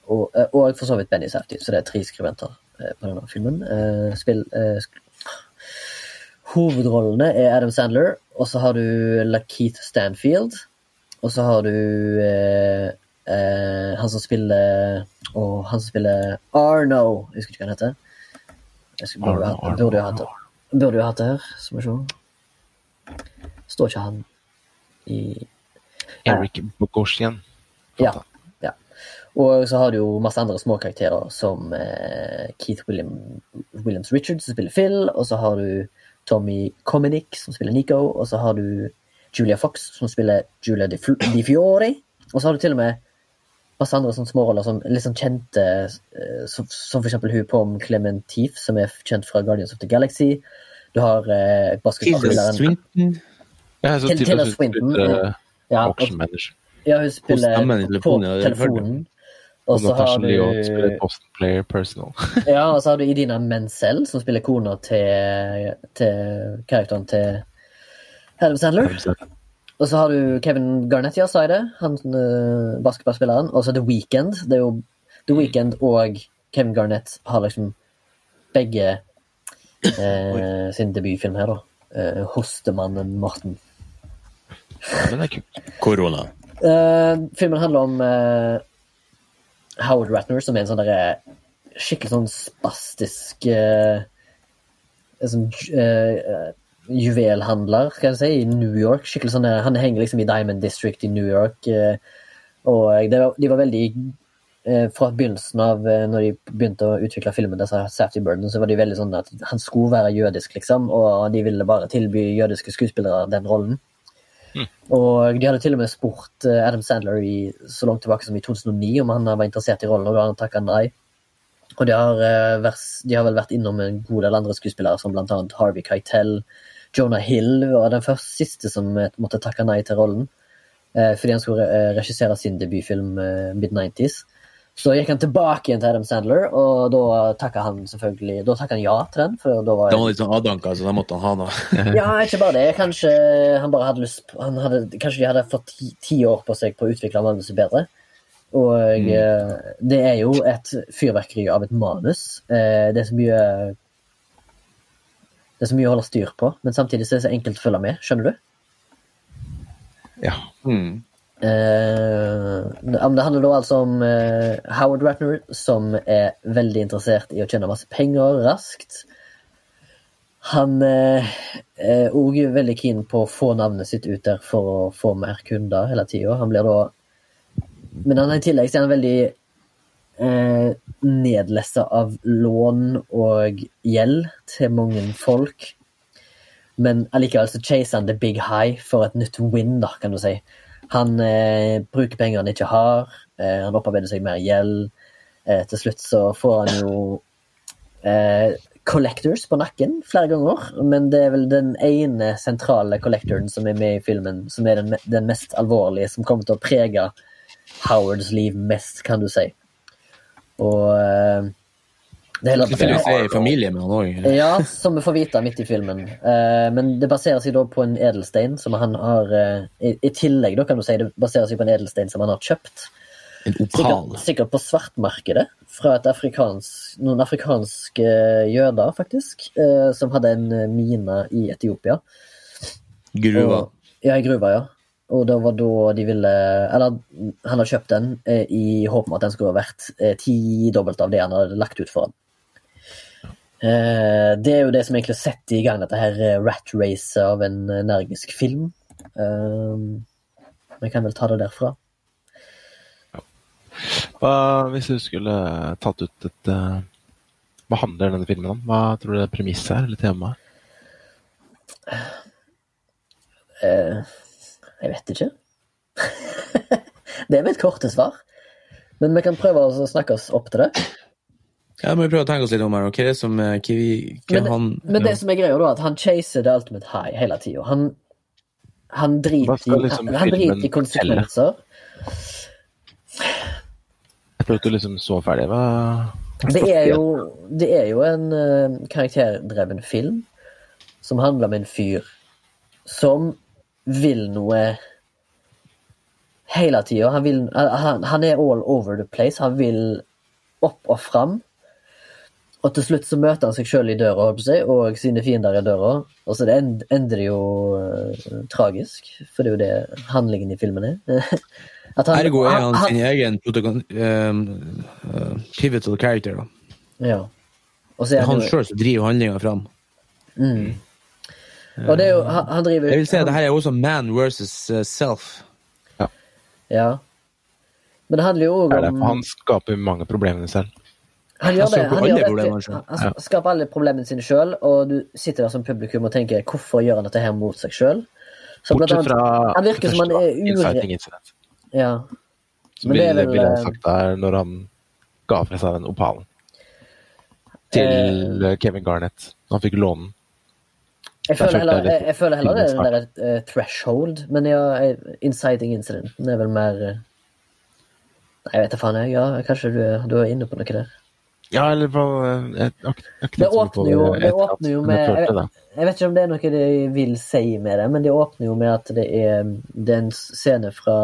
Og, og for så vidt Benny Safty, så det er tre skribenter på denne filmen. Uh, spill, Hovedrollene er Adam Sandler, og så har du Lakeith Stanfield. Og så har du eh, eh, han som spiller Og han som spiller Arno. Jeg husker ikke hva han heter. Jeg burde, Arno, Arno, burde jo hatt det. Burde jo hatt det her. Skal vi se. Står ikke han i Eric Bogosian. Ja. ja. Og så har du jo masse andre små karakterer, som eh, Keith William, Williams Richards, som spiller Phil, og så har du Tommy Cominic, som spiller Nico, og så har du Julia Fox, som spiller Julia Di, Di Fiori. og så har du til og med masse andre sånne småroller som litt sånn kjente, eh, som, som for eksempel hun Pom Clementif, som er kjent fra Guardians of the Galaxy. Du har eh, basketballspilleren Swinton. Ja, Tilda Swinton, eh, ja. Ja, hun spiller på telefonen, Og så har Natasha Leon spiller du Boston Player Personal. Ja, og så har du Idina Menzel, som spiller kona til, til karakteren til Adam Sandler. Og så har du Kevin Garnett, ja, sa jeg det? Han uh, basketballspilleren. Og så The Weekend. Det er jo The Weekend og Kevin Garnett har liksom begge eh, sin debutfilm her, da. Eh, Hostemannen Morten. Ja, men det er ikke Korona. Uh, filmen handler om eh, Howard Ratner, som er en sånn derre skikkelig sånn spastisk uh, sånn, uh, juvelhandler, skal jeg si, i New York. Skikkelig sånn, Han henger liksom i Diamond District i New York. eh, og det var, de var veldig eh, fra begynnelsen av eh, når de begynte å utvikle filmen, disse Safety Burden, så var de veldig sånn at han skulle være jødisk, liksom, og de ville bare tilby jødiske skuespillere den rollen. Og de hadde til og med spurt eh, Adam Sandler i, så langt tilbake som i 2009 om han var interessert i rollen, og da har han takka nei. Og de har, eh, vært, de har vel vært innom en god del andre skuespillere, som annet Harvey Keitel. Jonah Hill var den første siste som eh, måtte takke nei til rollen. Fordi han skulle regissere sin debutfilm eh, mid-90s. Så gikk han tilbake igjen til Adam Sandler, og da takka han selvfølgelig Da takka han ja til den. For da var Den var litt sånn avdanka, så da måtte han ha noe. ja, ikke bare det. Kanskje han bare hadde lyst på, han hadde, Kanskje de hadde fått ti, ti år på seg på å utvikle manuset bedre. Og eh, det er jo et fyrverkeri av et manus. Eh, det er så mye Det er så mye å holde styr på, men samtidig så er det så enkelt å følge med. Skjønner du? Ja. Mm. Eh, det handler da altså om eh, Howard Ratner, som er veldig interessert i å tjene masse penger raskt. Han eh, er òg veldig keen på å få navnet sitt ut der for å få mer kunder hele tida. Han blir da Men han er i tillegg så er han veldig eh, nedlessa av lån og gjeld til mange folk. Men allikevel så chaser han the big high for et nytt win, da, kan du si. Han eh, bruker penger han ikke har, eh, han opparbeider seg mer gjeld. Eh, til slutt så får han jo collectors på nakken flere ganger, men det er vel den ene sentrale collectoren som er med i filmen, som er den, den mest alvorlige, som kommer til å prege Howards liv mest, kan du si. Og Tilfeldigvis er jeg i familie med han òg. ja, som vi får vite midt i filmen. Eh, men det baserer seg da på en edelstein som han har eh, i, tillegg, da kan du si, det baserer seg på en edelstein som han har kjøpt. En opal. Sikkert, sikkert på svartmarkedet fra afrikansk, noen afrikanske jøder, faktisk, eh, som hadde en eh, mine i Etiopia. Gruva. Og, ja, i gruva, ja. Og det var da de ville Eller han har kjøpt den eh, i håp om at den skulle ha vært eh, tidobbelt av det han hadde lagt ut for den. Eh, det er jo det som egentlig setter i gang dette her eh, rat racet av en energisk film. Eh, Vi kan vel ta det derfra. Hva, hvis du skulle tatt ut et Hva handler denne filmen om? Hva tror du det premisset er, eller temaet? Jeg vet ikke. det er mitt korte svar. Men vi kan prøve å snakke oss opp til det. Ja, men vi prøver å tenke oss litt om her. er det som eh, hva vi, hva Men, han men det som er greia, da, at han chaser the ultimate high hele tida. Han, han driter liksom i konsekvenser. Jeg prøvde å liksom så ferdig. Hva Det er jo, det er jo en uh, karakterdreven film som handler om en fyr som vil noe hele tida. Han, han, han er all over the place. Han vil opp og fram. Og til slutt så møter han seg sjøl i døra si, og sine fiender i døra. Og så det ender det jo uh, tragisk, for det er jo det handlingen i filmen er. At han- Ergo er han han- sin egen uh, pivotal character. da. Ja. Og så er han jo- sjøl som driver handlinga fram. Mm. Og det er jo, han, han driver Jeg vil si at det her er også man versus self. Ja. Men det handler jo òg om han skaper mange problemer selv. Han gjør det. Han, gjør det selv. han skaper alle problemene sine sjøl, og du sitter der som publikum og tenker hvorfor gjør han dette her mot seg sjøl? Bortsett fra han virker som han er ure- incident. Ja. Men det ville, vel, ville eh, sagt der når han ga fra seg den opalen til eh, Kevin Garnett. Han fikk låne den. Jeg føler heller, jeg jeg, føler heller det er et den der eh, threshold, men ja, eh, inciting Det er vel mer uh, Nei, jeg vet da faen, jeg. Ja, kanskje du, du er inne på noe der. Ja, eller på et, jeg har ikke Det åpner jo, det åpner jo med jeg jeg, jeg vet ikke om det er noe de vil si med det, men det åpner jo med at det er, det er en scene fra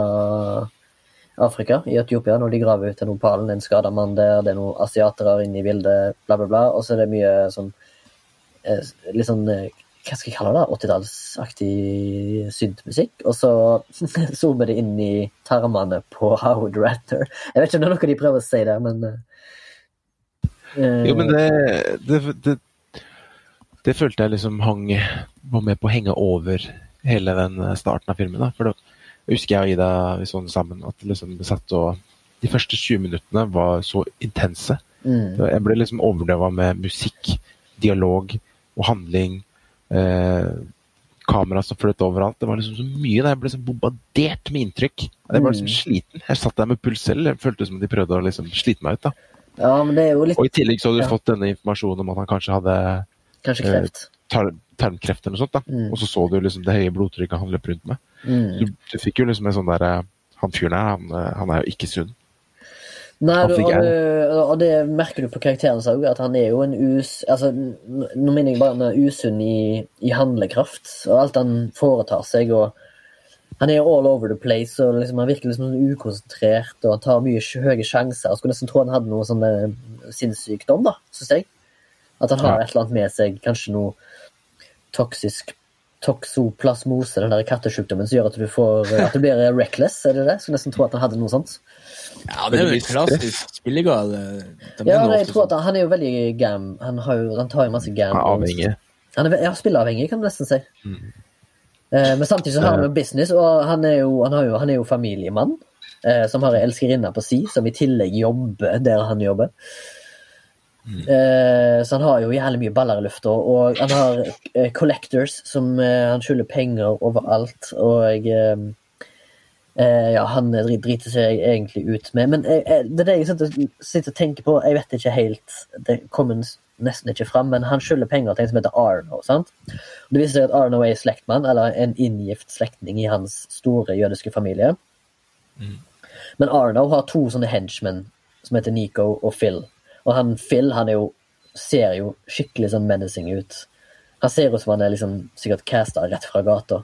Afrika, i Etiopia, når de graver ut en opalen. Det er en skada mann der, det er noen asiatere inne i bildet, bla, bla, bla. Og så er det mye sånn eh, Litt sånn eh, Hva skal jeg kalle det? 80-tallsaktig syntmusikk. Og så zoomer det inn i tarmene på Howard Ratner. Jeg vet ikke om det er noe de prøver å si der, men eh, Jo, men det, det, det, det følte jeg liksom hang var med på å henge over hele den starten av filmen. da, for da husker jeg og Ida vi så den sammen, at liksom vi satt og de første 20 minuttene var så intense. Mm. Jeg ble liksom overdøva med musikk, dialog og handling. Eh, kamera som fløt overalt. Det var liksom så mye der. Jeg ble liksom bombardert med inntrykk. Jeg var liksom Mm. sliten. Jeg satt der med puls selv. Jeg følte som de prøvde å liksom slite meg ut. da. Ja, men det er jo litt Og i tillegg så hadde du Ja. fått denne informasjonen om at han kanskje hadde kanskje eh, kreft. tar tarmkreft eller noe sånt. da. Mm. Og så så du liksom det høye blodtrykket han løp rundt med. Mm. Du, du fikk jo liksom en sånn derre Han fyren her, han, eh, han er jo ikke sunn. Nei, du, og, det, og det merker du på karakteren òg, at han er jo en us... Altså, nå mener jeg bare han er usunn i, i handlekraft, og alt han foretar seg, og han er all over the place, og liksom, han virker liksom sånn ukonsentrert, og han tar mye høye sjanser. Jeg skulle nesten tro han hadde noe sånn eh, sinnssykdom, da, syns jeg. At han har Ja. et eller annet med seg, kanskje noe toksisk toksoplasmose, den der kattesjukdommen som gjør at du får at du blir reckless, er det det? Skulle nesten tro at han hadde noe sånt. Ja, det er jo klassisk spillegal. eh, Ja, nei, jeg tror at sånn. han, han er jo veldig gam. Han, har jo, han tar jo masse gam. Avhengig. Han er, ja, spilleavhengig, kan du nesten si. Mm. Eh, men samtidig så har han jo business, og han er jo, han har jo, han er jo familiemann. Eh, som har ei elskerinne på si, som i tillegg jobber der han jobber. Mm. Eh, så han har jo jævlig mye baller i lufta, og han har eh, collectors som eh, han skylder penger overalt, og eh, eh, ja, han driter seg egentlig ut med. Men eh, eh, det er det jeg sitter, og tenker på, jeg vet ikke helt Det kommer n- nesten ikke fram, men han skylder penger til en som heter Arno. sant? Og det viser seg at Arno er slektmann, eller en inngift slektning i hans store jødiske familie. Men Arno har to sånne henchmen som heter Nico og Phil. Og han Phil han er jo, ser jo skikkelig sånn menacing ut. Han ser ut som han er liksom sikkert casta rett fra gata.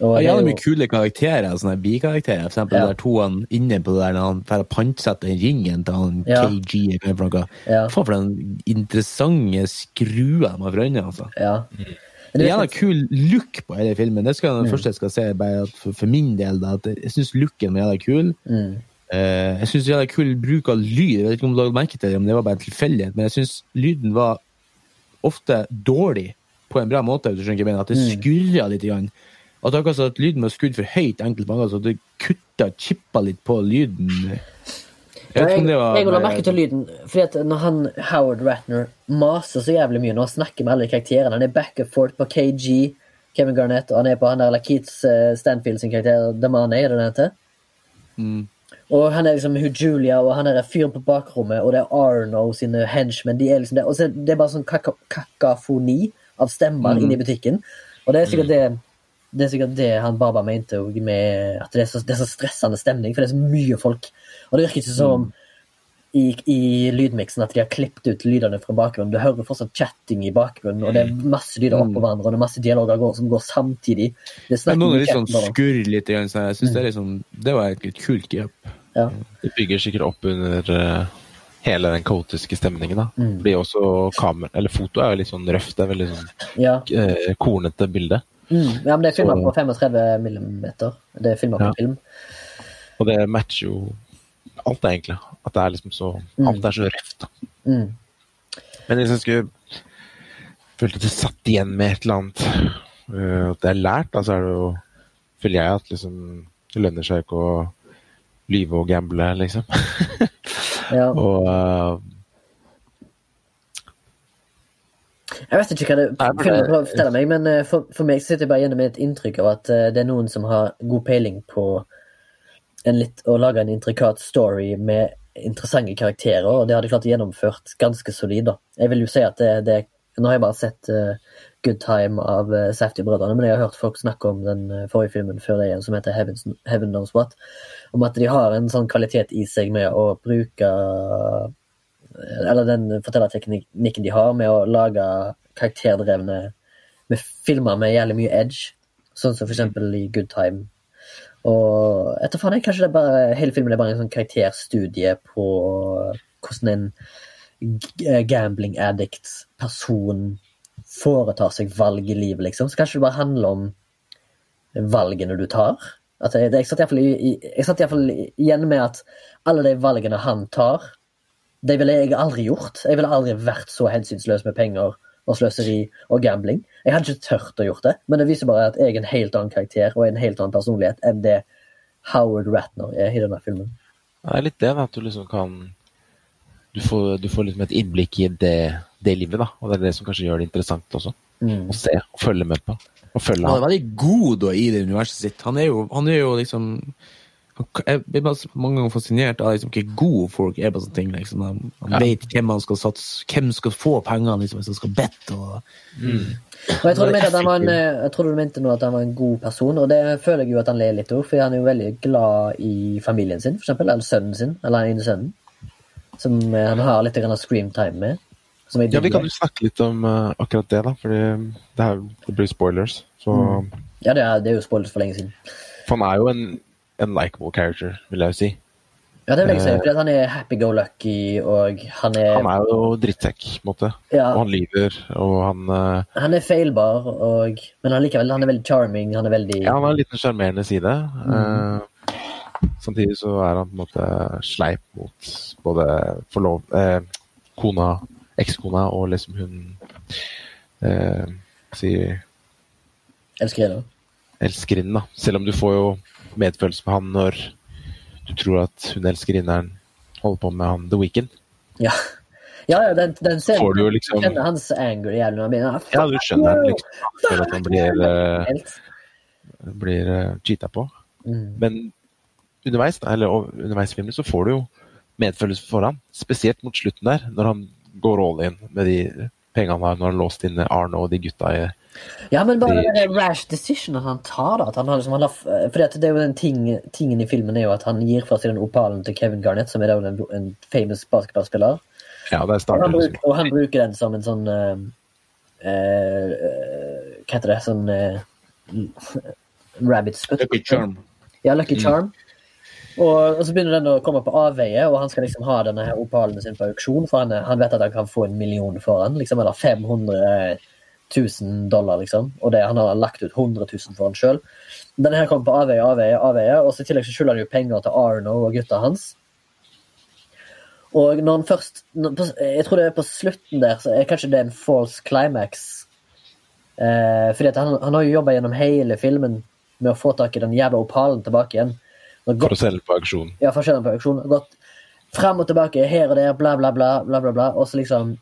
Og Ja, det er jo- mye kule karakterer, sånne bikarakterer. For eksempel Ja. de der to han inne på det der når han får pantsette ringen til han Ja. KG. eller det er noe. Ja. Faen for den interessante skrua de har for øynene. Altså. Ja. Det er en kul look på hele filmen. Det skal Mm. det første jeg skal si, bare at for, for min del. Da, at jeg syns looken jævla kul. Mm. Uh, jeg syns jævla kul bruk av lyd. Jeg vet ikke om du la merke til det, om det var bare en tilfeldighet, men jeg syns lyden var ofte dårlig på en bra måte. hvis du skjønner hva jeg mener. At det Mm. skurra litt. Grann. At er akkurat som at lyden var skrudd for høyt enkelte ganger, så det kutta, chippa litt på lyden. Jeg vet ikke om det var jeg la merke til lyden, fordi at når han Howard Ratner maser så jævlig mye når han snakker med alle karakterene Han er back and forth på KG, Kevin Garnett, og han er på han der Lakeith uh, Stanfield sin karakter, Damane, er det den heter? Mm. Og han er liksom Julia, og han er fyren på bakrommet, og det er Arno sine henchmen. De er liksom det, og så er det bare sånn kakafoni av stemmer Mm. inne i butikken. Og det er sikkert det det er sikkert det han Baba mente med at det er, så, det er så stressende stemning, for det er så mye folk. Og det virker ikke som mm. i, i lydmiksen at de har klippet ut lydene fra bakgrunnen. Du hører fortsatt chatting i bakgrunnen, og det er masse lyder oppå hverandre, og det er masse dialoger som går samtidig. Det er noen er litt sånn skurr litt. jeg synes det, er litt sånn, det var et litt kult grep. Ja. Det bygger sikkert opp under eh, hele den kaotiske stemningen. da. Mm. Fordi også kamera, eller Foto er jo litt sånn røft. Det er veldig sånn Ja. eh, kornete bilde. Mm. ja, men det er filma på 35 millimeter. Det er filma på Ja. film. Og det matcher jo alt, egentlig. At det er liksom så Mm. Alt er så røft. Mm. Men jeg skulle følt at det satt igjen med et eller annet øh, at det er lært, da så er det jo Føler jeg at liksom det lønner seg ikke å lyve og gamble, liksom. Ja. og øh, Jeg vet ikke hva det filmen prøver å fortelle meg, men eh, for, for meg sitter jeg bare igjen med et inntrykk av at eh, det er noen som har god peiling på en litt, å lage en intrikat story med interessante karakterer, og det har de klart gjennomført ganske solid. da. Jeg vil jo si at det, det Nå har jeg bare sett uh, Good Time av uh, Safety-brødrene, men jeg har hørt folk snakke om den forrige filmen før det igjen, som heter Heavens, Heaven Knows What, om at de har en sånn kvalitet i seg med å bruke eller den fortellerteknikken de har med å lage karakterdrevne med filmer med jævlig mye edge, sånn som for eksempel i Good Time. Og etter faen, jeg, kanskje det er bare, hele filmen er bare en sånn karakterstudie på hvordan en gambling addict person foretar seg valg i livet, liksom. Så kanskje det bare handler om valgene du tar. At jeg, jeg satt i hvert fall i- i- jeg satt i hvert fall igjen med at alle de valgene han tar, det ville jeg aldri gjort. Jeg ville aldri vært så hensynsløs med penger og sløseri og gambling. Jeg hadde ikke tørt å gjort det, men det viser bare at jeg er en helt annen karakter og en helt annen personlighet enn det Howard Ratner er i denne filmen. Det er litt det, at du liksom kan Du får, du får liksom et innblikk i det, det livet, da. Og det er det som kanskje gjør det interessant også. Mm. Å se og følge med på. Og følge Han er veldig god da, i det universet sitt. Han er jo, han er jo liksom Jeg blir mange ganger fascinert av liksom, hvor gode folk er på sånne ting. Liksom. De, Ja. vet hvem man skal satse Hvem skal få pengene liksom, hvis de skal bette. Og... Og jeg tror, en, eh, jeg tror du mente nå at han var en god person, og det føler jeg jo at han ler litt òg, for han er jo veldig glad i familien sin, for eksempel, eller sønnen sin, eller den ene sønnen, som eh, han har litt grann screamtime med. Som jeg Ja, vi kan jo snakke litt om uh, akkurat det, da. Fordi det, her, det blir spoilers. Så Mm. Ja, det er, det er jo spoilers for lenge siden. For han er jo en, en likeable character, vil jeg jo si. Ja, det vil jeg si, For han er happy-go-lucky, og han er, Han er jo drittsekk, på en måte. ja, Og han lyver, og han uh... han er feilbar, og, men han, likevel, han er veldig charming, han er veldig Ja, han har en liten sjarmerende side. Mm. Uh, samtidig så er han på en måte sleip mot både forlov... Uh, kona, ekskona og liksom hun uh, sier Elskerinnen. elskerinnen, da. Selv om du får jo medfølelse med han når du tror at hun elskerinneren holder på med han The Weeknd. Ja, ja, ja den, den scenen Får du liksom- Du kjenner hans anger i han. Ja, du skjønner liksom. Føler at han blir, eh, blir uh, cheata på. Mm. Men underveis, eller underveis i filmen så får du jo medfølelse for han. Spesielt mot slutten der, når han går all in med de pengene han har når han har låst inne Arno og de gutta i Ja, men bare Det- den rash decisionen han tar, da. At han har liksom, han har, fordi at det er jo den ting, tingen i filmen er jo at han gir fra seg den opalen til Kevin Garnett, som er da en, en famous basketballspiller. Ja, der Og han, bruker, liksom og han bruker den som en sånn uh, uh, Hva heter det? Sånn uh, rabbit sput. Lucky charm. Ja, Lucky Charm. Og, og så begynner den å komme på avveie, og han skal liksom ha denne her opalen sin på auksjon, for han, han vet at han kan få en million for den, liksom, eller 500 000 dollar, liksom. Og det, han har lagt ut 100 000 for han sjøl. Denne her kommer på avveie, avveie, avveie, og så i tillegg så skylder han jo penger til Arno og gutta hans. Og når han først Jeg tror det er på slutten der, så er kanskje det en false climax. Eh, fordi han, han har jo jobba gjennom hele filmen med å få tak i den jævla opalen tilbake igjen. Gått, for å selge på auksjon. ja, forskjellen på auksjon. Gått frem og tilbake, her og der, bla, bla, bla. bla, bla, bla og så liksom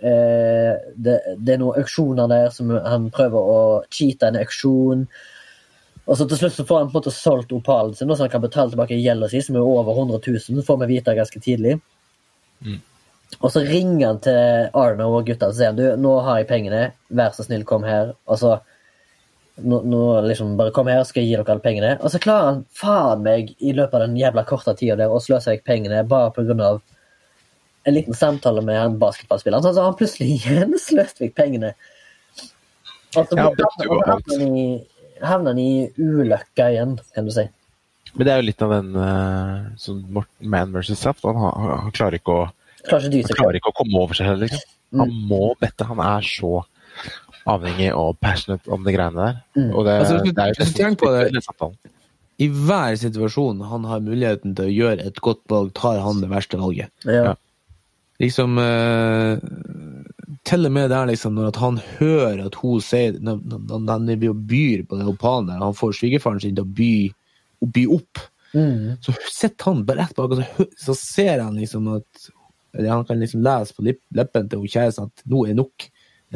det, det er noen auksjoner der som han prøver å cheate en auksjon. Og så til slutt så får han på en måte solgt opalen sin, så han kan betale tilbake gjelda si, som er over 100 000, får vi vite ganske tidlig. Mm. Og så ringer han til Arno og gutta og sier du, nå har jeg pengene, vær så snill, kom her. Og så nå, nå liksom bare kom her, skal jeg gi dere alle pengene. Og så klarer han faen meg i løpet av den jævla korte tida der å sløse vekk pengene bare på grunn av en liten samtale med han basketballspilleren. Så har han plutselig igjen sløst vekk pengene. Og så han havner han i, ulykka igjen, kan du si. Men det er jo litt av den uh, sånn Morten Man versus Saft. Han, har- han, han klarer ikke å Klarer ikke Han klarer ikke å komme over seg heller, liksom. Han Mm. må bette. Han er så avhengig og passionate om de greiene der. Mm. Og det, Altså, du- det er jo tenk på det- samtalen. I hver situasjon han har muligheten til å gjøre et godt valg, tar han det verste valget. Ja. Liksom eh, Til og med der, liksom, når at han hører at hun sier Når, han byr på den opalen der, han får svigerfaren sin til å by, å by opp, Mm. så sitter han bare rett bak, og så, så ser han liksom at eller Han kan liksom lese på leppen til kjæresten at nå er nok.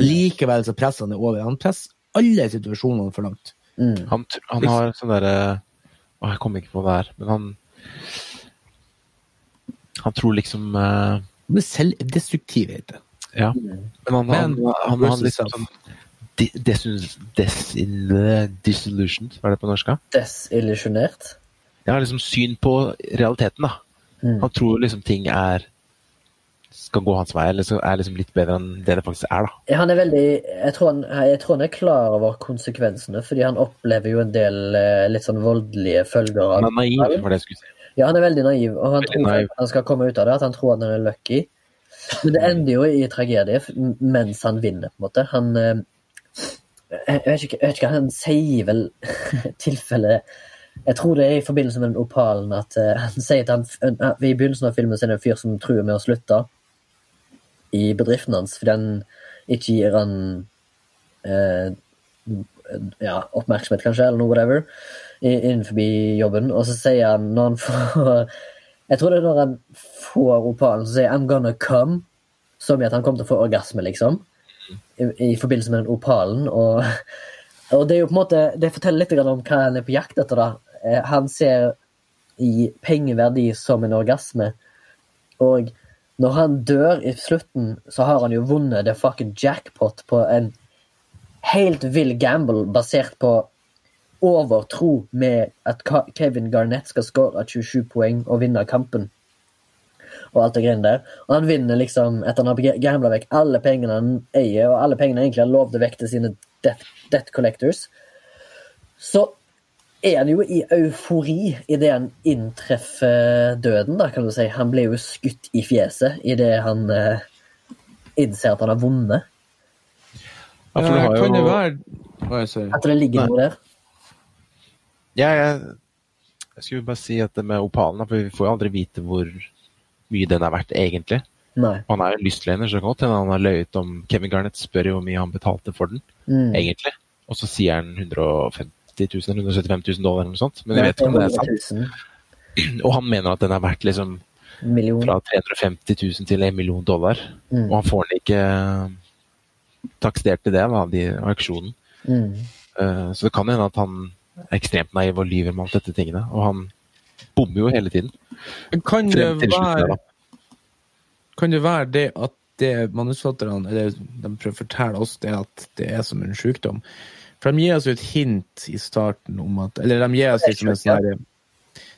Likevel så presser han det over. Han presser alle situasjonene for langt. Mm. Han, han har sånn derre Å, jeg kommer ikke på det her, men han Han tror liksom eh, Han selvdestruktivhet. Ja. Men han, han, Men- han, han, liksom sånn Disillusioned, hva er det på norsk? Desillusjonert. Ja, liksom syn på realiteten, da. Mm. Han tror liksom ting er skal gå hans vei, eller så er liksom litt bedre enn det det faktisk er, da. Ja, Han er veldig jeg tror han, jeg tror han er klar over konsekvensene, fordi han opplever jo en del eh, litt sånn voldelige følger av Han er naiv, var det jeg skulle si. Ja, han er veldig naiv, og han tror at han skal komme ut av det, at han tror at han er lucky. Men det ender jo i tragedie mens han vinner, på en måte. Han eh, Jeg vet ikke, jeg vet ikke han sier vel tilfelle Jeg tror det er i forbindelse med den opalen at eh, han sier at han I begynnelsen av filmen så er det en fyr som truer med å slutte i bedriften hans fordi han ikke gir han eh, ja, oppmerksomhet, kanskje, eller noe whatever, innenfor jobben. Og så sier han, når han får Jeg tror det er når han får opalen, så sier 'I'm gonna come', som i at han kommer til å få orgasme, liksom. I, i forbindelse med den opalen. Og, og det er jo på en måte Det forteller litt om hva han er på jakt etter, da. Eh, Han ser i pengeverdi som en orgasme. Og når han dør i slutten, så har han jo vunnet det fucking jackpot på en helt vill gamble basert på overtro med at Kevin Garnett skal skåre 27 poeng og vinne kampen. Og alt det greiene der. Og han vinner liksom etter han har gambla vekk alle pengene han eier, og alle pengene egentlig har lovd vekk til sine death, death collectors. Så er han jo i eufori idet han inntreffer døden, da, kan du si. Han blir jo skutt i fjeset idet han eh, innser at han har vunnet. Ja, for du har Kan det være jeg sier At det ligger Nei. noe der. Ja, jeg, jeg skulle bare si at det med opalen, for vi får jo aldri vite hvor mye den er verdt egentlig. Nei. Han er jo lystlener, så godt hende han har løyet om Kevin Garnett spør jo hvor mye han betalte for den, Mm. egentlig. Og så sier han 150 000 eller 175 000 dollar eller noe sånt. Men jeg vet ikke om det er sant. Og han mener at den er verdt liksom million. fra 350 000 til en million dollar. Mm. Og han får den ikke takstert til det, da, de auksjonen. Mm. Uh, Så det kan hende at han er ekstremt naiv og lyver med alt dette tingene. Og han bommer jo hele tiden. Kan det være. Kan det være det at det manusforfatterne eller de prøver å fortelle oss, det at det er som en sykdom? For de gir oss jo et hint i starten om at Eller de gir oss liksom en sånn herre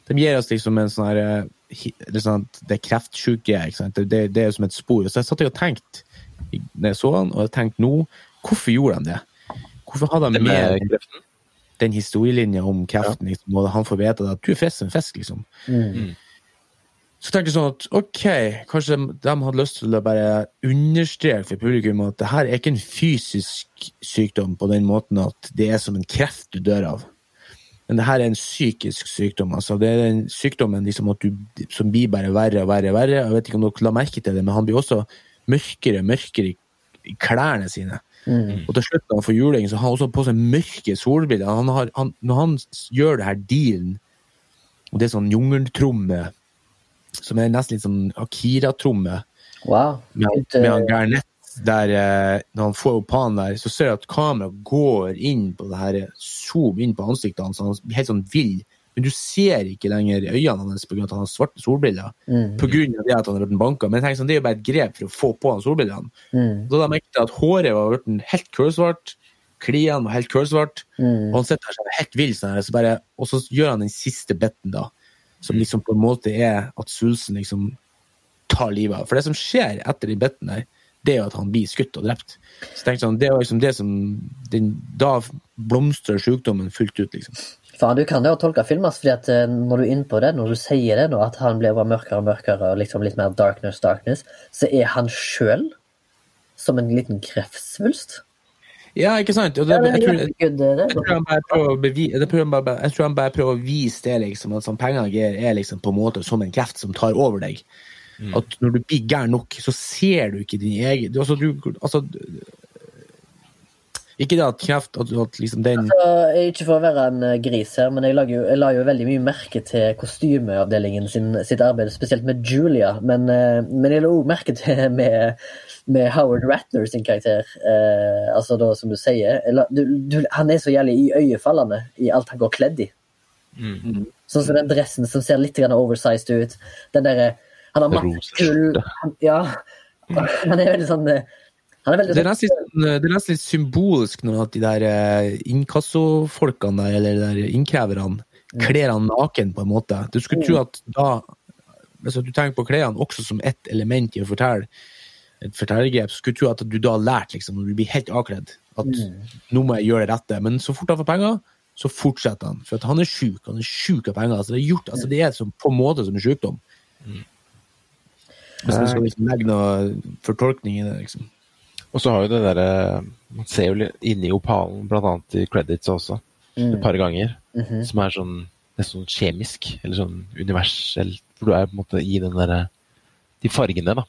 De gir oss liksom en sånn her sånn Det er kreftsjuke, ikke sant? Det, det er jo som et spor. Så jeg satt og tenkte når jeg så han, og jeg tenkte nå Hvorfor gjorde de det? Hvorfor hadde de med med kreften. den historielinja om kreften, liksom, og han får vite at du er frisk som en fisk, liksom? Mm. Så tenkte jeg sånn at ok, kanskje de, de hadde lyst til å bare understreke for publikum at det her er ikke en fysisk sykdom på den måten at det er som en kreft du dør av. Men det her er en psykisk sykdom. altså Det er den sykdommen liksom at du, som blir bare verre og verre. og verre. Jeg vet ikke om dere la merke til det, men han blir også mørkere mørkere i, klærne sine. Mm. Og til slutt da han får juling, så har han også på seg mørke solbriller. Han har, han, når han gjør det her dealen, og det er sånn jungeltromme, som er nesten litt sånn Akira-tromme, Wow. med, med han eh, Garnett, der eh, når han får opp han der, så ser jeg at kameraet går inn på det her, zoom inn på ansiktet hans, han blir helt sånn vill. Men du ser ikke lenger øynene hans pga. at han har svarte solbriller. mm. Av det at han har blitt banka. Men tenk sånn, det er jo bare et grep for å få på han solbrillene. Mm. Da de merket at håret var blitt helt kølsvart, klærne var helt kølsvart, Mm. og han sitter sånn helt vill, sånn så bare, og så gjør han den siste biten, da, som liksom på en måte er at svulsten liksom tar livet av. For det som skjer etter den biten der, det er jo at han blir skutt og drept. Så jeg sånn, Det jo liksom det som den, Da blomstrer sykdommen fullt ut, liksom. Faen, du kan det jo tolke filmen, fordi at eh, når du er inne på det, når du sier det nå, at han blir bare mørkere og mørkere, og liksom litt mer darkness, darkness, så er han sjøl som en liten kreftsvulst. Ja, ikke sant? Det, jeg, tror, jeg han bare prøver å jeg tror han bare, jeg tror han bare prøver å vise det, liksom, at sånn penger er liksom på en måte som en kreft som tar over deg. At når du blir gæren nok, så ser du ikke din egen du, altså, du, altså, Ikke det at kreft at, at liksom den altså, ikke for å være en eh, gris her, men jeg, lager jo, jeg la jo veldig mye merke til kostymeavdelingen sin, sitt arbeid, spesielt med Julia. Men, eh, men jeg la òg merke til med, med Howard Ratner sin karakter. Eh, altså da, som du sier la, du, du, Han er så jævlig iøynefallende i alt han går kledd i. Mm. Sånn som den dressen som ser litt oversized ut. Den derre Han har han- Ja. Han er veldig sånn eh, er det er, nesten, sånn, det er nesten litt symbolsk når at de der eh, inkassofolkene der, eller de der innkreverne kler han naken, på en måte. Du skulle tro at da Hvis du tenker på klærne også som ett element i å fortelle et fortellergrep, så skulle du tro at du da har lært, liksom, når du blir helt avkledd, at nå må jeg gjøre det rette. Men så fort han får penger, så fortsetter han. For at han er sjuk. Han er sjuk av penger. Altså, det er gjort, altså, det er som, på en måte som en sykdom. Hvis man skal liksom legge noe fortolkning i det, liksom. Og så har jo det derre Man ser jo inni opalen, blant annet i credits også, et par ganger, som er sånn nesten sånn kjemisk, eller sånn universelt, hvor du er på en måte i den derre De fargene, da.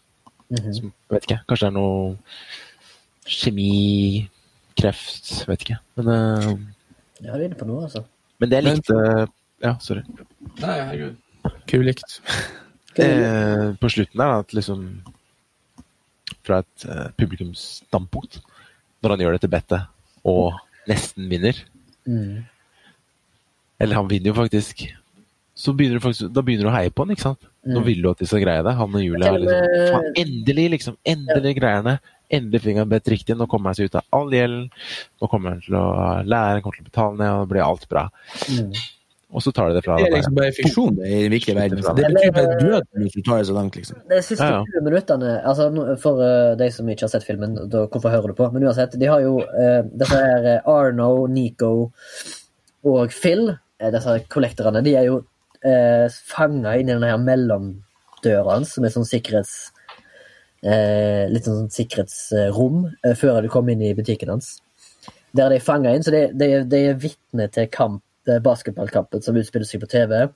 Som, vet ikke, kanskje det er noe kjemi, kreft, vet ikke. Men, uh, Ja, du er inne på noe, altså. men det jeg litt uh, Ja, sorry. Nei, herregud. Kulikt. eh, på slutten der, at liksom Fra et eh, publikumsstandpunkt, når han gjør det til bettet og nesten vinner Mm. Eller han vinner jo faktisk. Så begynner du faktisk, da begynner du å heie på han, ikke sant? Nå Mm. vil du at de skal greie det. Han og Julie med- liksom faen, Endelig, liksom. Endelig greier han det. Endelig fikk han bedt riktig. Nå kommer han seg ut av all gjelden. Nå kommer han til å lære, han kommer til å betale ned, og det blir alt bra. Mm. Og så tar de det fra Det er liksom bare fiksjon det er i den virkelige verden. Det betyr bare død hvis du tar det så langt, liksom. De siste Ja, ja. 20 minuttene altså For uh, de som ikke har sett filmen, da, hvorfor hører du på? Men uansett, de har jo uh, disse her eh, Arno, Nico og Phil, eh, disse kollektorene, de er jo uh, fanga inn i denne her mellomdøra hans, som er sånn sikkerhets... eh, litt sånn sikkerhetsrom eh, før du kommer inn i butikken hans. Der de er de fanga inn, så de, de, de er vitne til kamp, eh, basketballkampen som utspiller seg på TV.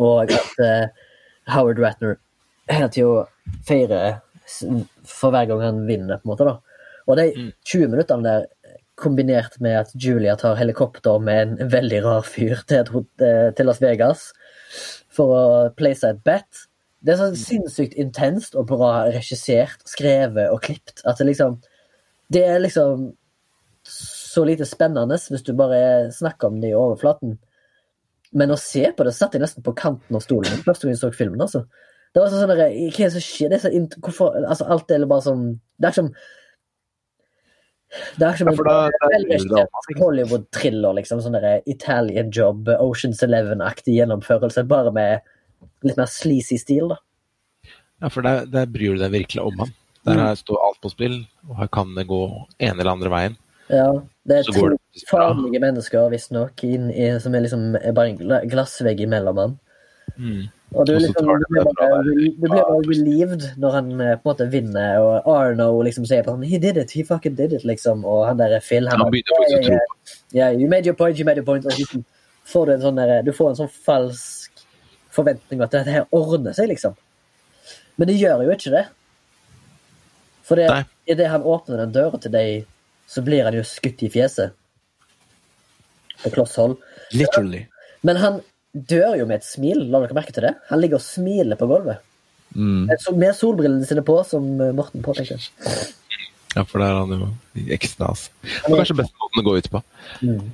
Og at eh, Howard Ratner hele tida feirer for hver gang han vinner, på en måte. da. Og de 20 minuttene der, kombinert med at Julia tar helikopter med en veldig rar fyr til, eh, til Las Vegas for å place et bet Det er så sinnssykt intenst og bra regissert, skrevet og klipt at det liksom Det er liksom så lite spennende hvis du bare snakker om det i overflaten. Men å se på det satt jeg nesten på kanten av stolen første gang jeg så filmen. altså. Det var sånn der, Hva er det som skjer? Det er så int hvorfor, altså Alt er bare sånn Det er ikke som Det er ikke som Ja, en? Hollywood-thriller, liksom. Sånn der Italian Job, Oceans Eleven-aktig gjennomførelse, bare med litt mer sleazy stil, da. Ja, for der, der bryr du deg virkelig om ham. Der Mm. står alt på spill, og her kan det gå ene eller andre veien. Ja, det er to farlige mennesker, visstnok, som er liksom er bare en glassvegg imellom ham. Og du, liksom, du, blir bare, du blir bare relieved når han eh, på en måte vinner, og Arno liksom sier på han, He did it, he fucking did it, liksom. Og han der Phil han Han begynner faktisk å tro på yeah, you made your point, you made your point. Og liksom, får du, en sånn der, du får en sånn falsk forventning om at dette her ordner seg, liksom. Men det gjør jo ikke det. For idet han åpner den døra til deg, så blir han jo skutt i fjeset. På kloss hold. Literally. Men han dør jo med et smil. La dere merke til det? Han ligger og smiler på gulvet. Mm. Med solbrillene sine på, som eh, Morten påpekte. Ja, for der er han jo i ekstase. Det er kanskje beste måten å gå ut på. Mm.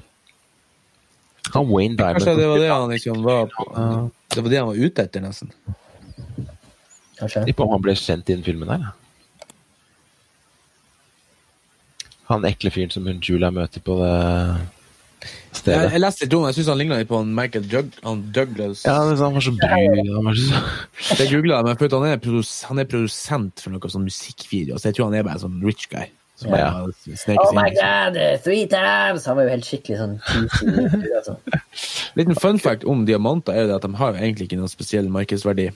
Han Wayne Diamond Kanskje det var det han liksom var på, Ja. Det var det han var ute etter, nesten. Kanskje. Tipper om han ble kjent i den filmen her. ja. Han ekle fyren som hun Julia møter på det stedet. jeg leste litt om. Jeg syns han ligna litt på han Michael Jug, han Douglas. Ja, det er sånn, han var så brun. Han var så... Det googla jeg, men han er, han er produsent for noe sånn musikkvideo, så jeg tror han er bare en sånn rich guy. Som Ja. Oh my god, eh, three times! Han var jo helt skikkelig sånn. Altså. Liten fun fact om diamanter er jo det at de har jo egentlig ikke noen spesiell markedsverdi.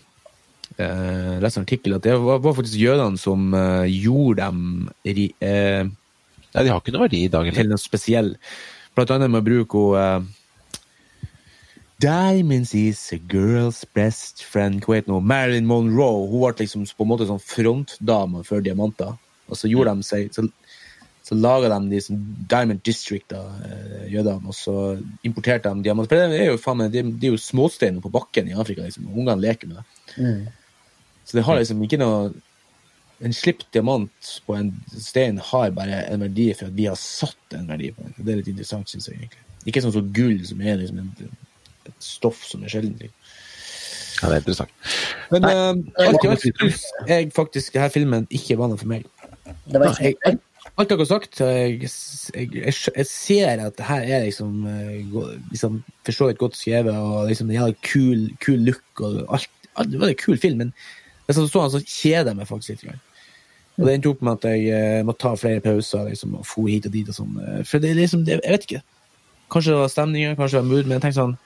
Eh, jeg leste en artikkel at det var, var faktisk jødene som eh, gjorde dem ri, eh, Nei, de har ikke noe verdi i dag. til Eller? noe spesiell. Blant annet med å bruke uh, Diamonds is a girl's best friend. Hva heter hun? Marilyn Monroe. Hun ble liksom på en måte sånn frontdame for diamanter. Og så gjorde de seg Så, så laga de liksom Diamond District, da, eh, jødene, og så importerte de diamanter. For det er jo, faen det er jo småsteiner på bakken i Afrika. liksom. Ungene leker med det. Mm. Så det har liksom ikke noe En slipt diamant på en stein har bare en verdi for at vi har satt en verdi på den. Det er litt interessant, syns jeg. egentlig. Ikke sånn som gull, som er liksom en, et stoff som er sjeldent. Ja, det er interessant. Men Nei. eh, alt i alt syns jeg faktisk denne filmen ikke var noe for meg. Det var Jeg, ikke alt, alt dere har sagt, jeg, jeg, jeg, jeg ser at det her er liksom, eh, liksom for så vidt godt skrevet, og liksom en jævlig kul, kul look, og alt, alt det var en kul film, men jeg så han så kjeder meg faktisk litt. Og det endte opp med at jeg eh, må ta flere pauser liksom, og få hit og dit og sånn. eh, For det er liksom, det, jeg vet ikke. Kanskje det var stemninga, kanskje det var mood, men jeg tenkte sånn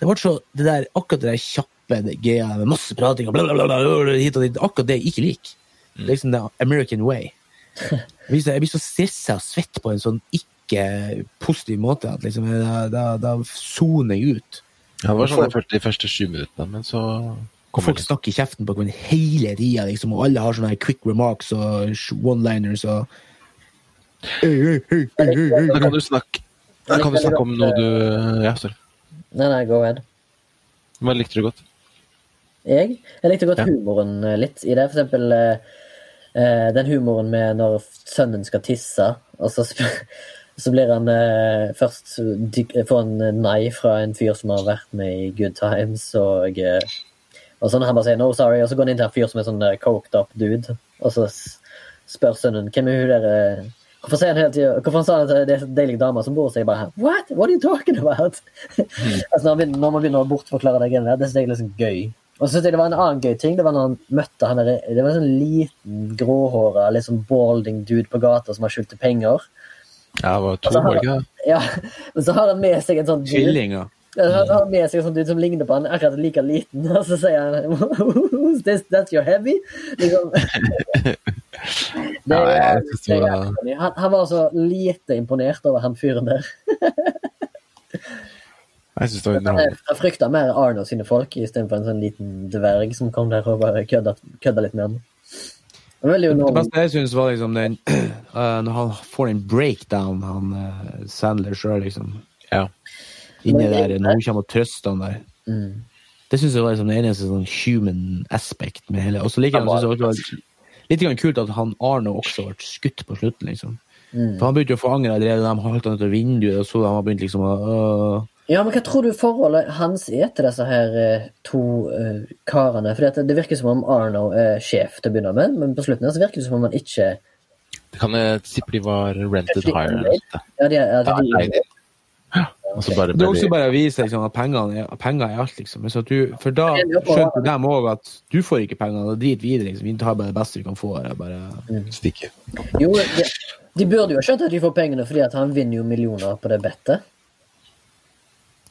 Det ble så, det der, akkurat det der kjappe det greia med masse prating og bla, bla, bla, hit og dit, akkurat det jeg ikke liker. Er liksom the American way. Jeg blir så, jeg blir så stressa og svett på en sånn ikke-positiv måte at liksom, da, da, da soner jeg ut. Ja, det var sånn jeg følte de første sju minuttene, men så kommer folk snakker i kjeften på hverandre hele tida, liksom, og alle har sånne her quick remarks og one-liners og. Da kan du snakke, da kan du snakke om noe du Ja, sorry. Nei, nei, go ahead. Hva likte du godt? Jeg, jeg likte godt Ja. humoren eh, litt i det. For eksempel eh, eh, den humoren med når sønnen skal tisse, og så, så blir han eh, først får han nei fra en fyr som har vært med i Good Times, og, eh, og så når han bare sier 'no, sorry', og så går han inn til en fyr som er sånn eh, coked up dude, og så spør sønnen 'hvem er hun der eh, Hvorfor sier han hele tiden, hvorfor sa han at det er en deilig dame som bor seg? bare What? What are you talking about? altså, når, man når man begynner å bortforklare det greiene der, det synes jeg er liksom gøy. Og så synes jeg det var en annen gøy ting. Det var når han møtte han der, Det var en sånn liten, gråhåra, litt sånn balding dude på gata som har skjult penger. Ja, det var to, var det ikke det? Ja, Men så har han med seg en sånn Killinger. Han har med seg en sånn dude som ligner på han, akkurat like liten, og så sier han Who's this? That's your heavy? Liksom. Det, Ja, jeg det var- han, han var så lite imponert over han fyren der. Jeg syns det var underholdende. jeg frykta mer Arno sine folk istedenfor en sånn liten dverg som kom der og bare kødda, kødda litt med han. Det Det beste jeg syns, var liksom den uh, Når han får en breakdown, han uh, Sandler sjøl, liksom. Ja. Inni der, når hun kommer og trøster han der. Mm. Det syns jeg var liksom det eneste sånn human aspect med hele Og så liker jeg synes også det var litt kult at han Arno også ble skutt på slutten, liksom. Mm. For han begynte å få anger allerede de holdt han ut av vinduet, og så han har begynt liksom å øh, Ja, men hva tror du forholdet hans er til disse her eh, to uh, karene? For det, det virker som om Arno er sjef til å begynne med, men på slutten så virker det som om han ikke Det kan jeg tippe de var rented hire. Ja, de, er- Ja, de, Ja, og så bare Det er også bare å vise liksom, at pengene er, penger er alt, liksom. Så at du, for da skjønte de òg at du får ikke penger, og drit videre. Liksom. Vi tar bare det beste vi kan få. her, Bare... stikke. jo, de, de burde jo ha skjønt at de får pengene fordi at han vinner jo millioner på det bettet.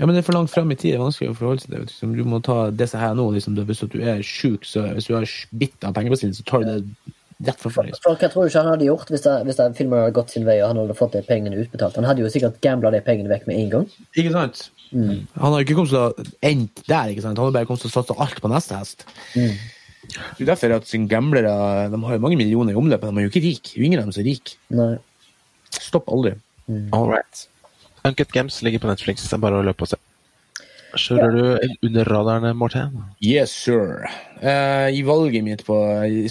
Ja, men det er for langt frem i tid. Det er vanskelig å forholde seg til. Liksom, Du må ta disse her nå. Liksom, hvis du er sjuk, så hvis du har bitt av pengebestilling, så tar du det rett for. Liksom. For hva tror du ikke han hadde gjort hvis, det, hvis det filmen hadde gått sin vei og han hadde fått de pengene utbetalt? Han hadde jo sikkert gambla de pengene vekk med en gang. Ikke sant? Han har ikke kommet til å endt der. ikke sant? Han har bare kommet til å satse alt på neste hest. Mm. Det er derfor at sin gamblere de har jo mange millioner i omløp, men de er jo ikke rike. Jo ingen av dem som er rike. Nei. Stopp aldri. All right. Uncut Games ligger på Netflix. Det er bare å løpe og se. Kjører du under radaren, Morten? Yes, sir. Uh, I valget mitt på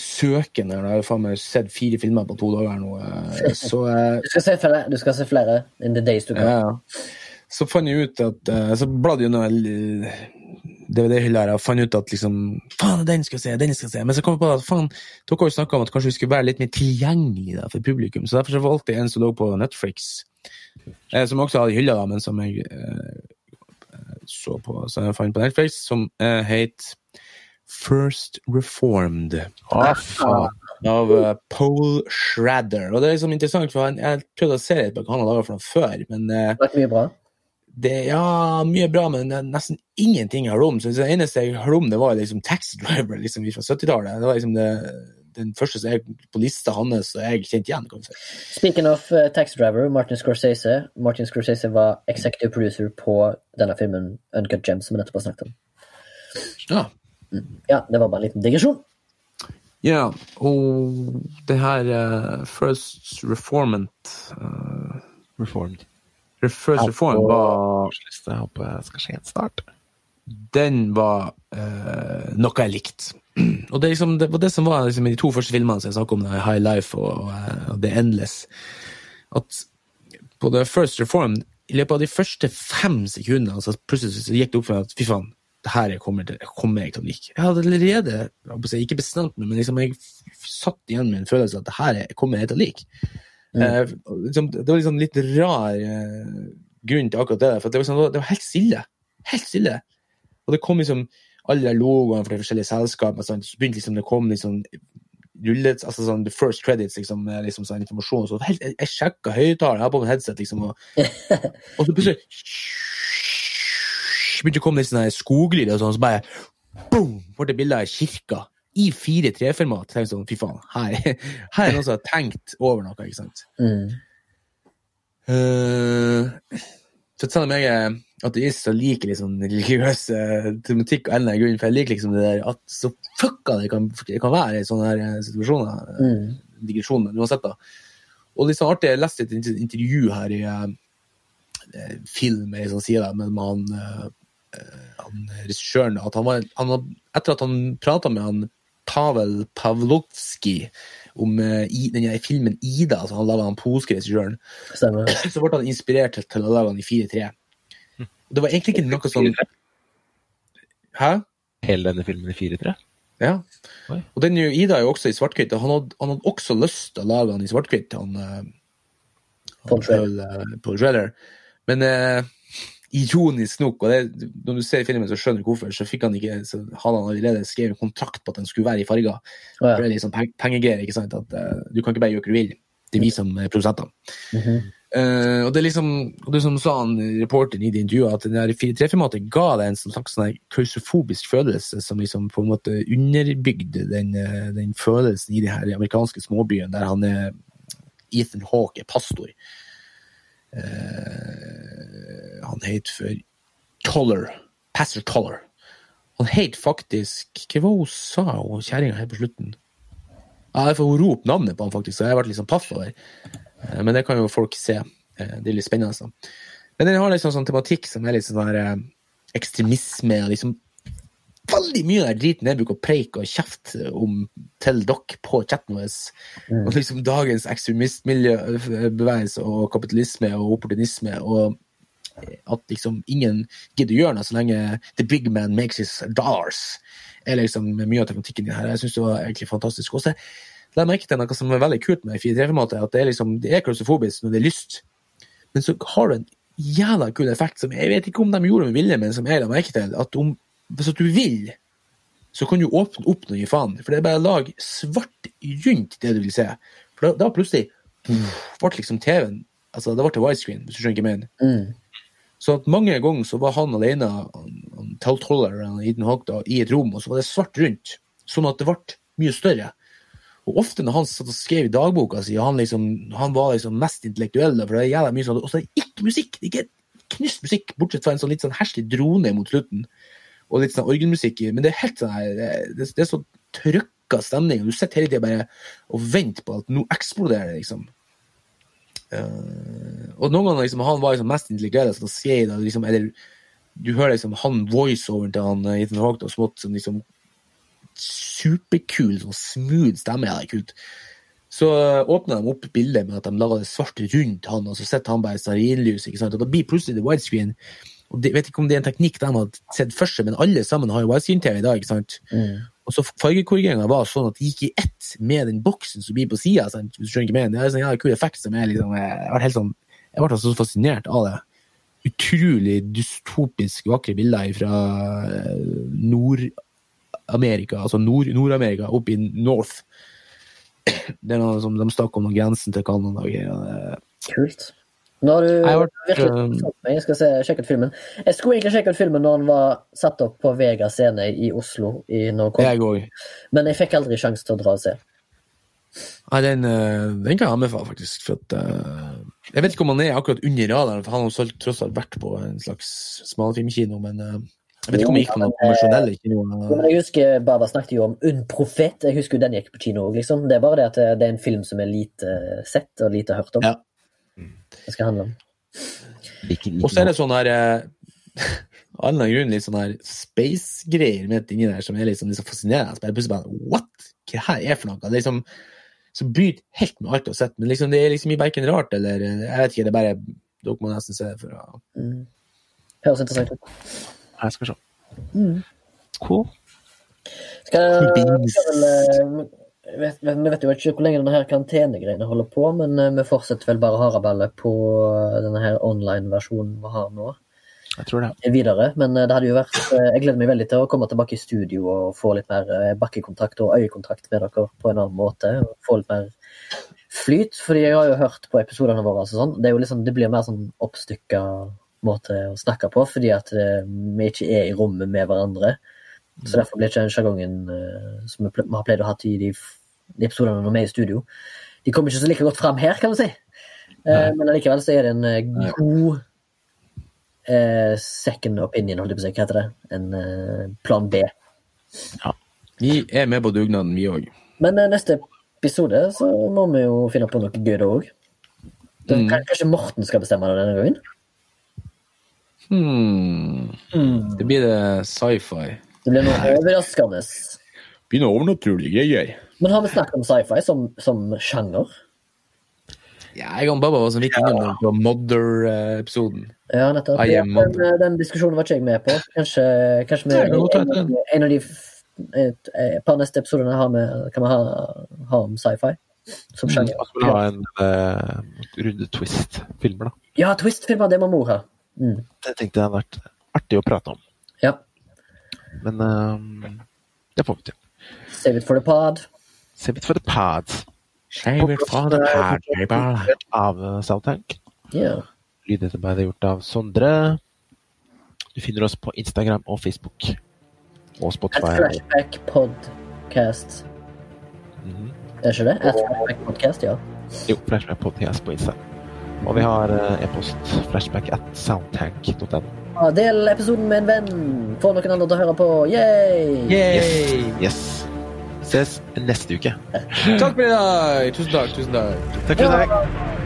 søken her, da har jeg faen meg sett fire filmer på to dager nå, Uh, så uh, Du skal se flere. Du skal se flere in the days to come. Så fant jeg ut at Så bladde jeg gjennom DVD-hylla her og fant ut at liksom Faen, den skal jeg se, den skal jeg se. Men så kom jeg på at faen, dere har jo snakka om at kanskje vi skulle være litt mer tilgjengelig da, for publikum. Så derfor så valgte jeg en som lå på Netflix, eh, som også hadde hylla, da, men som jeg så på, som jeg fant på Netflix, som uh, het First Reformed Ah, faen. av uh, Pole Shredder. Og det er liksom interessant, for han, jeg prøvde å se litt på hva han har laga for noe før, men uh, Det mye bra. det ja, mye bra, men nesten ingenting har rom. Så det eneste jeg har om, det var liksom Taxi Driver liksom fra 70-tallet. Det var liksom det, den første som er på lista hans som jeg kjente igjen. Kanskje. Speaking of uh, Taxi Driver, Martin Scorsese. Martin Scorsese var executive producer på denne filmen Uncut Gems, som vi nettopp har snakket om. Ja. Ja, det var bare en liten digresjon. ja, og det her uh, First Reformant uh, Reformed. First Reform var Liste. Jeg håper jeg skal skje en start. Den var eh, noe jeg likte. Og det, liksom, det var det som var liksom, i de to første filmene som jeg snakket om, det, High Life og, og, og The Endless. At på The First Reform, i løpet av de første fem sekundene, så plutselig så gikk det opp for meg at fy faen, det her jeg kommer, til, kommer jeg til å like. Jeg hadde allerede jeg ikke bestemt meg, men liksom jeg satt igjen med en følelse at det her jeg kommer jeg til å like. Eh, og liksom, det var liksom litt rar eh, grunn til akkurat det, for det var, liksom, det var helt stille. Helt stille. Og det kom liksom alle logoene for de forskjellige selskapene, sånn, så begynte liksom det kom liksom rullet, altså sånn the first credits liksom, med liksom sånn informasjon. Så helt, jeg, jeg sjekka høyttaleren, jeg har på meg headset, liksom, og, og så plutselig begynte å komme litt sånne her skoglyd og sånn, så bare boom, ble det bilde av kirka i 4-3-format. Tenkte sånn, fy faen, her, her er noen som har tenkt over noe, ikke sant. Mm. Eh, så selv om jeg er ateist og liker liksom religiøs eh, tematikk av en eller annen grunn, for jeg liker liksom det der at så fucka det kan, det kan være i sånne her eh, situasjoner, eh, Mm. digresjoner, uansett da. Og litt sånn artig, jeg leste et intervju her i eh, eh, film, jeg sånn sier det, med han, eh, eh, han regissøren at han var han, Etter at han prata med han Pavel Pavlovskij om eh, i, den her filmen Ida, altså han laga den polske regissøren, så ble han inspirert til, til å lage den i 4-3. Det var egentlig ikke noe sånn Hæ? Hele denne filmen i 4-3? Ja. Oi. Og den jo- Ida er jo også i svart-hvitt, han han hadde også lyst til å lage den i svart-hvitt, han, han, han på Trailer. Men eh, ironisk nok, og det, når du ser filmen så skjønner du hvorfor, så fikk han ikke, så hadde han allerede skrevet en kontrakt på at den skulle være i farger. For ja. det er liksom pengegreier, ikke sant? At uh, du kan ikke bare gjøre hva du vil. Det er vi som er produsenter. -hmm. uh, og det er liksom, og det som sa han reporteren i det intervjuet, at den der 4-3-formatet ga deg en sånn slags sånn kausofobisk følelse som liksom på en måte underbygde den, eh, den følelsen i den her amerikanske småbyen der han er Ethan Hawke er pastor. Eh, han het for Toller. Pastor Toller. Han het faktisk Hva var hun sa, hun kjerringa helt på slutten? Ja, jeg får rope navnet på han, faktisk, så jeg ble litt sånn paff over. Eh, Men det kan jo folk se. Eh, Det er litt spennende. Så. Men den har liksom sånn tematikk som er litt sånn her eh, ekstremisme og liksom Veldig mye av den driten jeg bruker å preike og kjefte om til dere på chatten vår. Og liksom dagens ekstremistmiljøbevegelse og kapitalisme og opportunisme og at liksom ingen gidder å gjøre noe så lenge the big man makes his dollars. er liksom mye av tematikken i det her. Jeg syns det var egentlig fantastisk. Også la jeg merke til noe som er veldig kult med 4-3-formatet, at det er liksom, det er klaustrofobisk når det er lyst, men så har det en jævla kul effekt som jeg vet ikke om de gjorde med vilje, men som jeg la merke til. at om, Hvis at du vil, så kan du åpne opp noe i faen. For det er bare å lage svart rundt det du vil se. For da, da plutselig ble liksom TV-en altså Da ble det widescreen, hvis du skjønner hva jeg mener. Mm. Så at mange ganger så var han alene, da, i et rom, og så var det svart rundt. Sånn at det ble mye større. Og ofte når han satt og skrev i dagboka si, han, liksom, han var liksom mest intellektuell, for det er jævla mye sånn, og så er det ikke musikk! Det er ikke knust musikk, bortsett fra en sånn litt sånn herselig drone mot slutten. Og litt sånn orgelmusikk. i, Men det er helt sånn her, det, det, er så trykka stemning. og Du sitter hele tida bare og venter på at nå eksploderer det, liksom. Uh, og noen ganger liksom, han var liksom mest intelligent, så da skrev det, liksom, eller du hører liksom han voiceoveren til han eh, Ethan Hawke og smått som liksom superkul, sånn smooth stemme. Ja, kult. Så uh, åpna de opp bildet med at de laga det svart rundt han, og så sitter han bare i stearinlys. Og da blir plutselig det widescreen. Og Jeg vet ikke om det er en teknikk de har sett først, men alle sammen har jo widescreen-TV i dag. ikke sant? Mm. Og så fargekorrigeringa var sånn at det gikk i ett med den boksen som blir på sida. Hvis du skjønner ikke mer. Det er sånn ja, kul effekt som er liksom Jeg ble sånn jeg ble så fascinert av det. Utrolig dystopisk vakre bilder fra Nord-Amerika, altså Nord- Nord-Amerika, opp i North. Det er noe som De snakker om noen grensen til Canada. Kult. Nå har du virkelig fått meg. Jeg skal se, sjekke ut filmen. Jeg skulle egentlig sjekke ut filmen når den var satt opp på Vega scene i Oslo. I. Jeg. Men jeg fikk aldri sjanse til å dra og se. Nei, den, eh, den kan jeg anbefale, faktisk. For at, uh, jeg vet ikke om han er akkurat under radaren, for han har tross alt vært på en slags smalfilmkino, men uh, jeg vet ikke om han gikk på noen konvensjonelle kino. kinoer. Jeg husker Baba snakket jo om Un Profet. Jeg husker jo den gikk på kino òg, liksom. Det er bare det at det er en film som er lite sett og lite hørt om. Ja. Det skal handle om. Og så er det sånn her eh, Av en eller annen grunn litt sånn her space-greier midt inni der som er litt sånn fascinerende. Så bare plutselig bare What? Hva her er for noe? Det er liksom som bryter helt med alt du har sett. Men liksom, det er liksom verken rart eller eh, Jeg vet ikke, det er bare Dere må nesten se det for å Mm. Høres interessant ut. Jeg skal se. Mm. Cool. Skal, Bings. Eh, vet, vet, vi vet jo ikke hvor lenge denne her karantenegreiene holder på, men eh, vi fortsetter vel bare haraballet på denne her online-versjonen vi har nå Jeg tror det. videre. Men eh, det hadde jo vært eh, Jeg gleder meg veldig til å komme tilbake i studio og få litt mer eh, bakkekontakt og øyekontakt med dere på en annen måte. og Få litt mer flyt. Fordi jeg har jo hørt på episodene våre og sånn. Det, liksom, det blir mer sånn oppstykka måte å snakke på, fordi at eh, vi ikke er i rommet med hverandre. Så derfor blir ikke den sjargongen eh, som vi, har pleid å ha i de episodene når vi er i studio. De kommer ikke så like godt fram her, kan du si. Eh, men allikevel så er det en eh, god eh, second opinion, holdt jeg på å si. Hva heter det? En eh, plan B. Vi er med på dugnaden, vi òg. Men neste episode så må vi jo finne på noe gøy da òg. Mm. Kanskje Morten skal bestemme det denne gangen? Hmm. Mm. Det blir det sci-fi. Det blir noe overraskende. Blir noe overnaturlige greier. Men har vi snakket om sci-fi som, som sjanger? Ja, jeg og bare var så vidt innom den på Mother-episoden. Ja, nettopp. Den, den diskusjonen var ikke jeg med på. Kanskje, kanskje vi, kan være en, en av de et, et par neste episodene kan vi ha, ha om sci-fi som sjanger. Vi skulle ha en uh, runde twist-filmer, da. Ja, twist-filmer, det må mor ha. Mm. Det tenkte jeg hadde vært artig å prate om. Ja. Men um, det får vi til. Save it for the pod. Save it for the pods. Save it for the pod, baby. Av Soundtank. Ja. Lydarbeid er gjort av Sondre. Du finner oss på Instagram og Facebook. Og Spotify. At flashback podcast. Mhm. Er ikke det? At flashback podcast, ja. Jo, Flashback Podcast på Insta. Og vi har eh, e-post flashback at soundtank.no. Ja, Del episoden med en venn. Få noen andre til å høre på. Yay! Yay! Yes. Ses neste uke. Takk for i dag! Tusen takk. tusen takk. Takk for i dag.